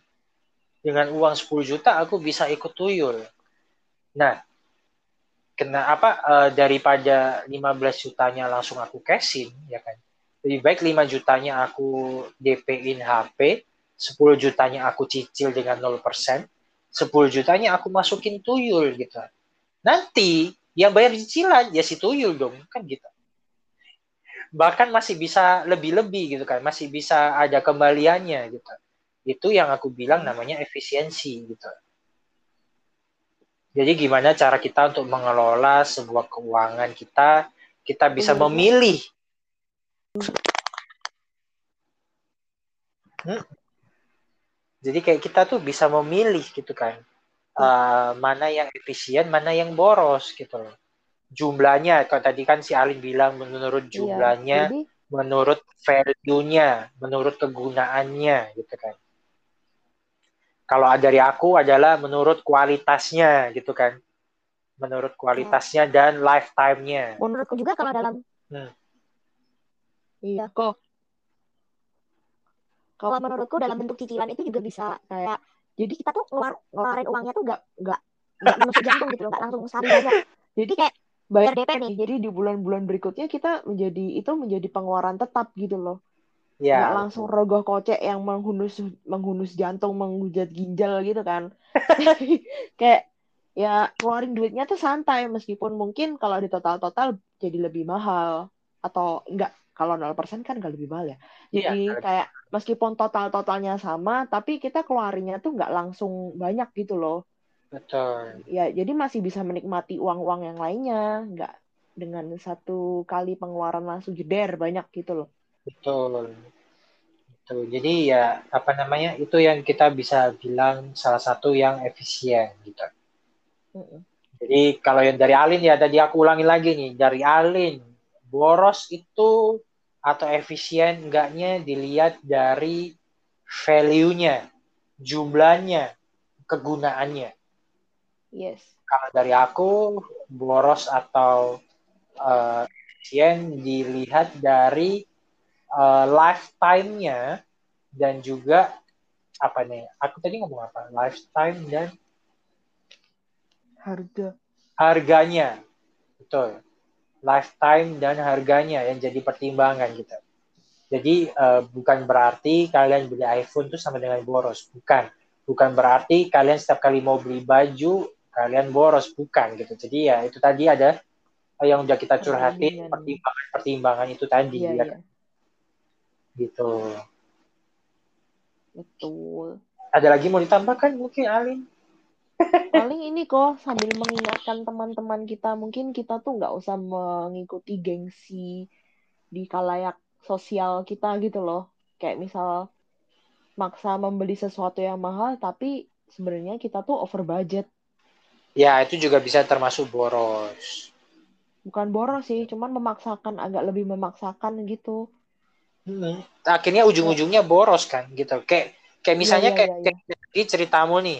Dengan uang 10 juta aku bisa ikut tuyul. Nah kena apa uh, daripada 15 jutanya langsung aku cashin ya kan. Lebih baik 5 jutanya aku DP-in HP 10 jutanya aku cicil dengan 0% 10 jutanya aku masukin tuyul gitu. Nanti yang bayar cicilan ya si tuyul dong kan gitu bahkan masih bisa lebih-lebih gitu kan. Masih bisa ada kembaliannya gitu. Itu yang aku bilang namanya efisiensi gitu. Jadi gimana cara kita untuk mengelola sebuah keuangan kita kita bisa memilih. Hmm? jadi kayak kita tuh bisa memilih gitu kan. Uh, mana yang efisien mana yang boros gitu loh jumlahnya. Kalau tadi kan si Alin bilang menurut iya, jumlahnya iya, jadi... menurut value-nya menurut kegunaannya gitu kan. Kalau dari aku adalah menurut kualitasnya gitu kan. Menurut kualitasnya dan lifetime-nya. Menurutku juga kalau dalam Hmm. iya kok. Kalau menurutku dalam bentuk cicilan itu juga bisa kayak jadi kita tuh ngeluar, ngeluarin uangnya tuh nggak nggak nggak menusuk jantung gitu loh nggak langsung sehari jadi kayak bayar DP nih Jadi di bulan-bulan berikutnya kita menjadi itu menjadi pengeluaran tetap gitu loh. ya Nggak langsung rogoh kocek yang menghunus menghunus jantung, menghujat ginjal gitu kan. [laughs] kayak ya keluarin duitnya tuh santai meskipun mungkin kalau di total-total jadi lebih mahal atau enggak kalau 0% kan nggak lebih mahal ya. Iya, Jadi nggak kayak meskipun total-totalnya sama tapi kita keluarinnya tuh nggak langsung banyak gitu loh. Betul. Ya jadi masih bisa menikmati uang-uang yang lainnya nggak dengan satu kali pengeluaran langsung jeder banyak gitu loh. Betul. Betul. Jadi ya apa namanya itu yang kita bisa bilang salah satu yang efisien gitu. Mm-mm. Jadi kalau yang dari Alin ya tadi aku ulangi lagi nih. Dari Alin boros itu atau efisien enggaknya dilihat dari value-nya, jumlahnya, kegunaannya. Yes Kalau dari aku boros atau efisien dilihat dari eh, lifetime-nya dan juga apa nih? Aku tadi ngomong apa? Lifetime dan harga harganya. Betul. Lifetime dan harganya yang jadi pertimbangan gitu. Jadi eh, bukan berarti kalian beli iPhone itu sama dengan boros, bukan. Bukan berarti kalian setiap kali mau beli baju kalian boros, bukan gitu. Jadi ya itu tadi ada yang udah kita curhatin Perbandingan. pertimbangan-pertimbangan itu tadi iya ya iya gitu. betul Ada lagi mau ditambahkan mungkin Alin? [laughs] paling ini kok sambil mengingatkan teman-teman kita mungkin kita tuh nggak usah mengikuti gengsi di kalayak sosial kita gitu loh kayak misal maksa membeli sesuatu yang mahal tapi sebenarnya kita tuh over budget Ya itu juga bisa termasuk boros. bukan boros sih cuman memaksakan agak lebih memaksakan gitu Hmm. Akhirnya ujung-ujungnya boros kan gitu. Kayak kayak misalnya Iya, iya, kayak, iya, iya. kayak ceritamu nih.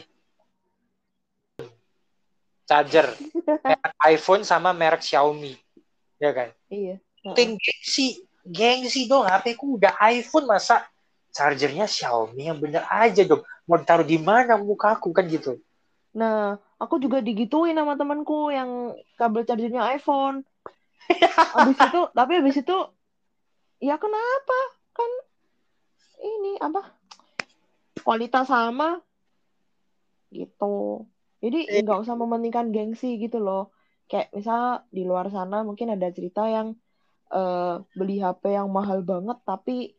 Charger merek iPhone sama merek Xiaomi. Ya kan? iya Ting gengsi, gengsi dong. HP ku udah iPhone masa chargernya Xiaomi yang bener aja dong. Mau ditaruh di mana mukaku kan gitu. Nah, aku juga digituin sama temanku yang kabel chargernya iPhone. Habis itu, [laughs] tapi habis itu, ya kenapa? Kan ini apa? Kualitas sama, gitu. Jadi Eh. nggak usah mementingkan gengsi gitu loh. Kayak misal di luar sana mungkin ada cerita yang eh, beli HP yang mahal banget, tapi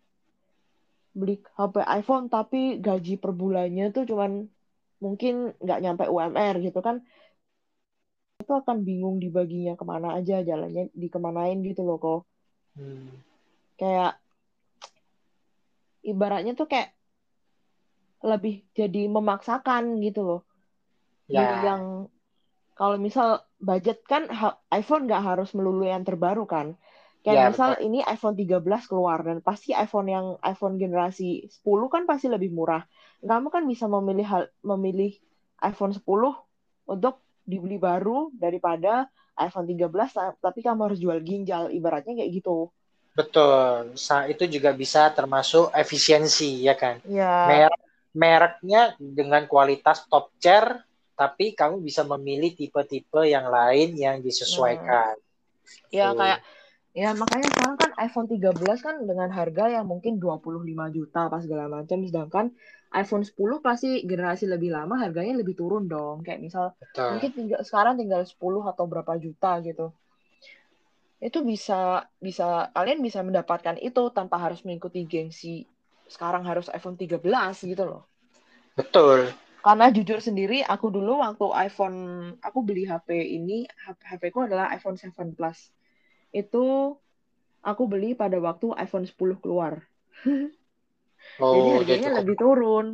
beli HP iPhone tapi gaji per bulannya tuh cuman mungkin nggak nyampe UMR gitu kan itu akan bingung dibaginya ke mana aja jalannya dikemanain gitu loh kok. Hmm. kayak ibaratnya tuh kayak lebih jadi memaksakan gitu loh. Ya, yang kalau misal budget kan iPhone nggak harus melulu yang terbaru kan. Kayak Ya, misal ini iPhone 13 keluar dan pasti iPhone yang iPhone generasi 10 kan pasti lebih murah kamu kan bisa memilih hal memilih iPhone 10 untuk dibeli baru daripada iPhone 13 ta- tapi kamu harus jual ginjal ibaratnya kayak gitu betul. Sa- Itu juga bisa termasuk efisiensi ya kan. ya merek mereknya dengan kualitas top tier tapi kamu bisa memilih tipe-tipe yang lain yang disesuaikan. ya Tuh. kayak ya makanya sekarang kan iPhone 13 kan dengan harga yang mungkin 25 juta pas segala macam sedangkan iPhone 10 pasti generasi lebih lama harganya lebih turun dong kayak misal betul. mungkin tinggal sekarang tinggal 10 atau berapa juta gitu itu bisa bisa kalian bisa mendapatkan itu tanpa harus mengikuti gengsi sekarang harus iPhone 13 gitu loh Betul. karena jujur sendiri aku dulu waktu iPhone aku beli HP ini HP ku adalah iPhone 7 Plus itu aku beli pada waktu iPhone 10 keluar [laughs] Oh, jadi harganya cukup. lebih turun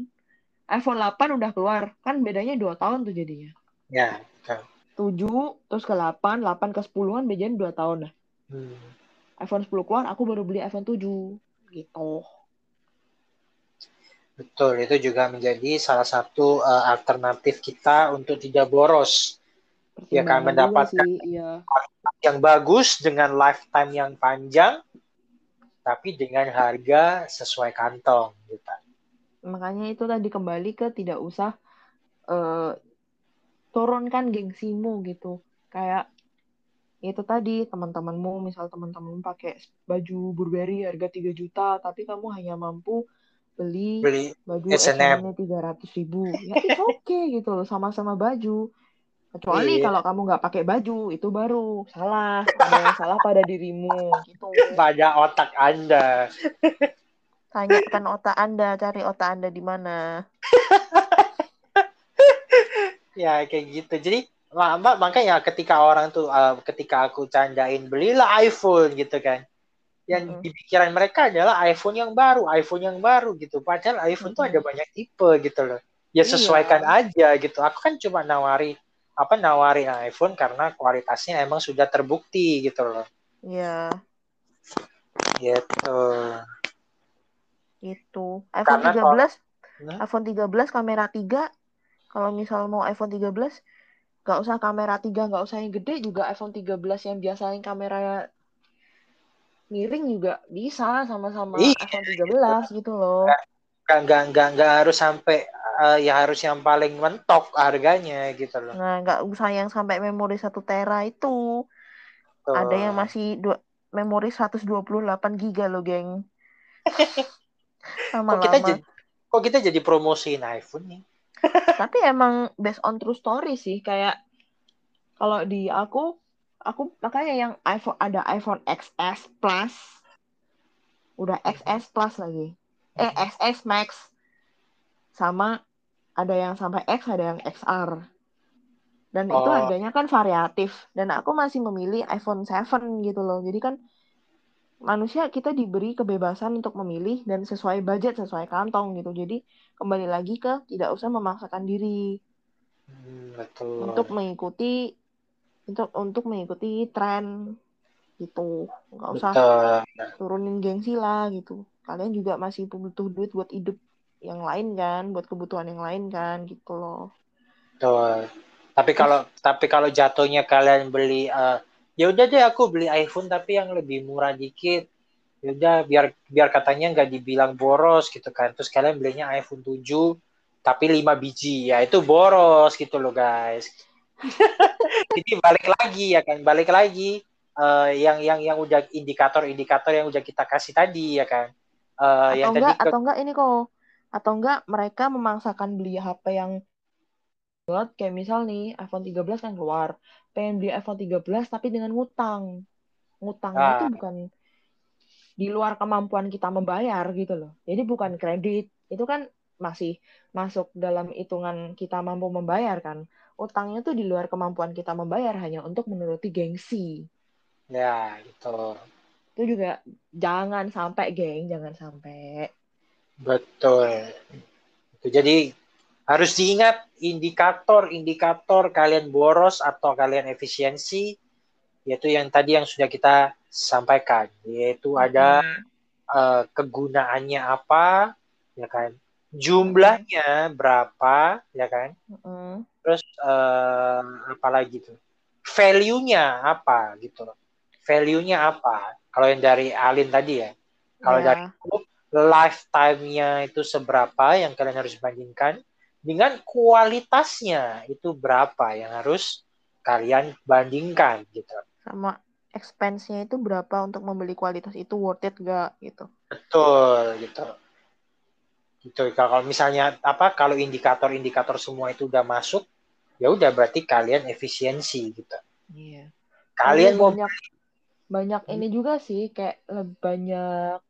iPhone 8 udah keluar kan bedanya 2 tahun tuh jadinya Ya, betul. 7 terus ke 8 8 ke 10 kan bedanya 2 tahun nah Hmm. iPhone 10 keluar aku baru beli iPhone 7 gitu Betul, itu juga menjadi salah satu uh, alternatif kita untuk tidak boros. Ya kan mendapatkan sih, iya. yang bagus dengan lifetime yang panjang, tapi dengan harga sesuai kantong gitu. Makanya itu tadi kembali ke tidak usah uh, turunkan gengsimu gitu. Kayak itu tadi teman-temanmu misal teman-temanmu pakai baju Burberry harga 3 juta tapi kamu hanya mampu beli, beli baju S&M tiga ratus ribu ya itu oke okay, gitu loh sama-sama baju kecuali iya. kalau kamu nggak pakai baju itu baru salah ada yang salah pada dirimu gitu banyak otak anda tanyakan otak anda cari otak anda di mana ya kayak gitu jadi makanya ketika orang tuh uh, ketika aku candain belilah iPhone gitu kan yang mm -hmm. di pikiran mereka adalah iPhone yang baru, iPhone yang baru gitu. Padahal iPhone mm -hmm. tuh ada banyak tipe gitu loh. Ya iya. sesuaikan iya. aja gitu. Aku kan cuma nawari apa nawarin iPhone karena kualitasnya emang sudah terbukti gitu loh. Iya. Gitu. Itu. iPhone karena 13 kalau, iPhone 13 kamera 3 kalau misal mau iPhone 13 gak usah kamera 3, gak usah yang gede juga iPhone 13 yang biasanya kamera miring juga bisa sama-sama iya, iPhone 13 gitu loh. Gak, gak, gak, gak harus sampai uh, ya harus yang paling mentok harganya gitu loh. Nah, gak usah yang sampai memori 1 tera itu. Tuh. Ada yang masih dua, memori 128 giga loh, geng. Lama-lama. [laughs] Kok kita jadi kok kita jadi promosiin iPhone nih? [laughs] Tapi emang based on true story sih kayak kalau di aku aku makanya yang iPhone ada iPhone XS Plus udah XS Plus lagi eh XS Max sama ada yang sampai X ada yang XR dan oh. itu harganya kan variatif. Dan aku masih memilih iPhone 7 gitu loh. Jadi kan manusia kita diberi kebebasan untuk memilih dan sesuai budget sesuai kantong gitu. Jadi kembali lagi ke tidak usah memaksakan diri. Hmm, betul. untuk mengikuti untuk untuk mengikuti tren gitu. Nggak usah Betul. turunin gengsi lah gitu. Kalian juga masih butuh duit buat hidup yang lain kan buat kebutuhan yang lain kan gitu loh. Betul. tapi kalau tapi kalau jatuhnya kalian beli uh, ya udah deh aku beli iPhone tapi yang lebih murah dikit. Ya udah biar biar katanya nggak dibilang boros gitu kan. Terus kalian belinya iPhone 7 tapi 5 biji. Ya itu boros gitu loh guys. [laughs] Jadi balik lagi ya kan, balik lagi uh, yang yang yang udah indikator-indikator yang udah kita kasih tadi ya kan. Uh, atau yang enggak tadi atau enggak ini kok atau enggak mereka memaksakan beli HP yang buat kayak misal nih iPhone 13 kan keluar pengen beli iPhone 13 tapi dengan ngutang ngutangnya ah. itu bukan di luar kemampuan kita membayar gitu loh jadi bukan kredit itu kan masih masuk dalam hitungan kita mampu membayar kan utangnya tuh di luar kemampuan kita membayar hanya untuk menuruti gengsi. Ya, gitu. Itu juga jangan sampai, geng, jangan sampai. Betul. Jadi harus diingat indikator-indikator kalian boros atau kalian efisiensi yaitu yang tadi yang sudah kita sampaikan yaitu ada uh, kegunaannya apa ya kan? Jumlahnya berapa ya kan? Mm terus uh, apa lagi tuh? Value-nya apa gitu value-nya apa? Kalau yang dari Alin tadi ya. Kalau yeah. dari lifetime-nya itu seberapa yang kalian harus bandingkan dengan kualitasnya itu berapa yang harus kalian bandingkan gitu sama expense-nya itu berapa untuk membeli kualitas itu worth it gak gitu betul gitu gitu kalau misalnya apa kalau indikator-indikator semua itu udah masuk ya udah berarti kalian efisiensi gitu. Iya. Kalian mau banyak banyak ini juga sih kayak banyak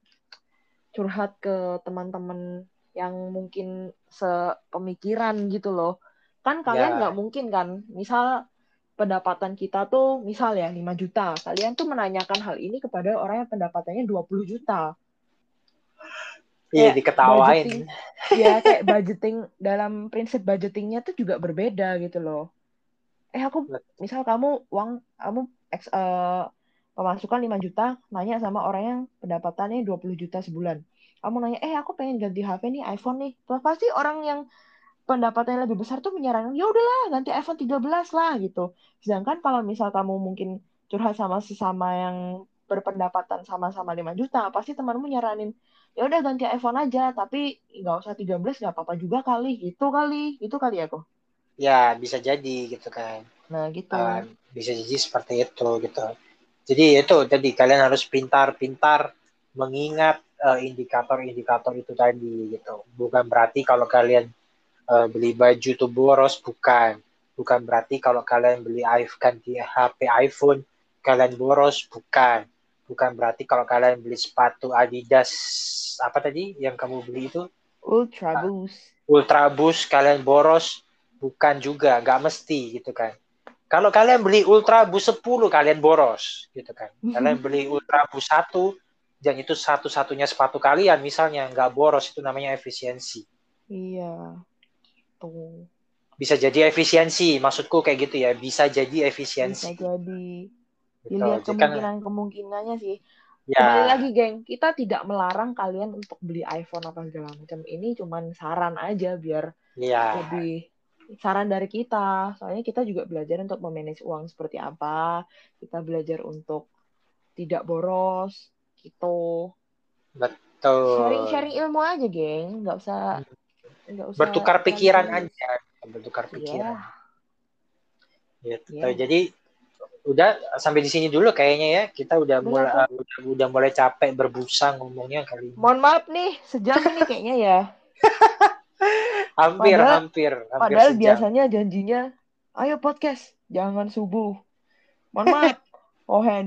curhat ke teman-teman yang mungkin sepemikiran gitu loh. Kan kalian ya. nggak ya. mungkin kan, misal pendapatan kita tuh misal ya 5 juta. Kalian tuh menanyakan hal ini kepada orang yang pendapatannya 20 juta. Iya diketawain. ya kayak budgeting dalam prinsip budgetingnya tuh juga berbeda gitu loh. Eh aku misal kamu uang kamu uh, pemasukan 5 juta nanya sama orang yang pendapatannya 20 juta sebulan. kamu nanya eh aku pengen ganti HP nih iPhone nih. Pasti orang yang pendapatannya lebih besar tuh menyarankan ya udahlah ganti iPhone 13 lah gitu. Sedangkan kalau misal kamu mungkin curhat sama sesama yang berpendapatan sama-sama 5 juta pasti temanmu nyaranin ya udah ganti iPhone aja tapi nggak usah 13 nggak apa-apa juga kali. Gitu kali itu kali ya kok ya bisa jadi gitu kan. Nah gitu. Uh, bisa jadi seperti itu gitu jadi itu tadi kalian harus pintar-pintar mengingat uh, indikator-indikator itu tadi gitu. Bukan berarti kalau kalian uh, beli baju tuh boros bukan. Bukan berarti kalau kalian beli iPhone di HP iPhone kalian boros bukan. Bukan berarti kalau kalian beli sepatu Adidas apa tadi yang kamu beli itu? Ultra Boost. Ultra Boost kalian boros bukan juga, nggak mesti gitu kan. Kalau kalian beli Ultra Boost 10 kalian boros gitu kan. Kalian beli Ultra Boost 1 yang itu satu-satunya sepatu kalian misalnya nggak boros itu namanya efisiensi. Iya. Tuh. Bisa jadi efisiensi, maksudku kayak gitu ya, bisa jadi efisiensi. Bisa jadi. Gitu. Dilihat kan- kemungkinan-kemungkinannya sih. ya, Kembali lagi, geng. Kita tidak melarang kalian untuk beli iPhone apa segala macam. Ini cuman saran aja biar ya, lebih saran dari kita. Soalnya kita juga belajar untuk memanage uang seperti apa. Kita belajar untuk tidak boros gitu. betul. Sharing-sharing ilmu aja, geng. Nggak usah nggak usah Bertukar pikiran terlalu- aja, bertukar Iya. pikiran. Gitu. Iya. Jadi udah sampai di sini dulu kayaknya ya. Kita udah Udah, mulai uh, udah, udah mulai capek berbusa ngomongnya kali ini. Mohon maaf nih, sejam ini kayaknya ya. [laughs] Hampir, Padahal- hampir, hampir Padahal sejam. biasanya janjinya, ayo podcast, jangan subuh. Mohon [laughs] maaf, Ohen.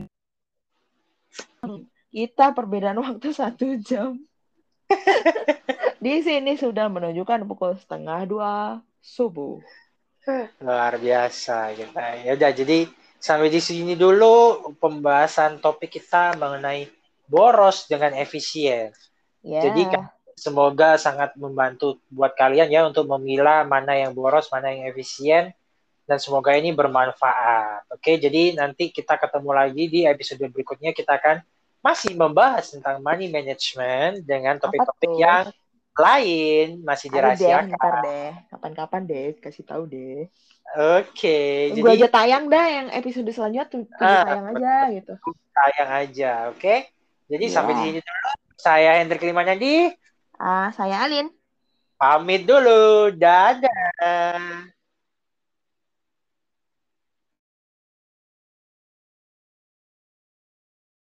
Kita perbedaan waktu [laughs] satu jam. [laughs] Di sini sudah menunjukkan pukul setengah dua subuh. Luar biasa kita. Ya udah jadi sampai di sini dulu pembahasan topik kita mengenai boros dengan efisien. Ya, Jadi kan- Semoga sangat membantu buat kalian ya untuk memilah mana yang boros, mana yang efisien dan semoga ini bermanfaat. Oke, jadi nanti kita ketemu lagi di episode berikutnya kita akan masih membahas tentang money management dengan topik-topik yang lain masih ada deh, dirahasiakan. ntar deh. Kapan-kapan deh, kasih tahu deh. Oke, Tunggu jadi aja tayang dah yang episode selanjutnya tuh Ah, tayang aja gitu. sayang aja, oke? Jadi Iya. sampai di sini dulu. Saya Hendrik Limanyandi, Ah, saya Alin. pamit dulu. Dadah.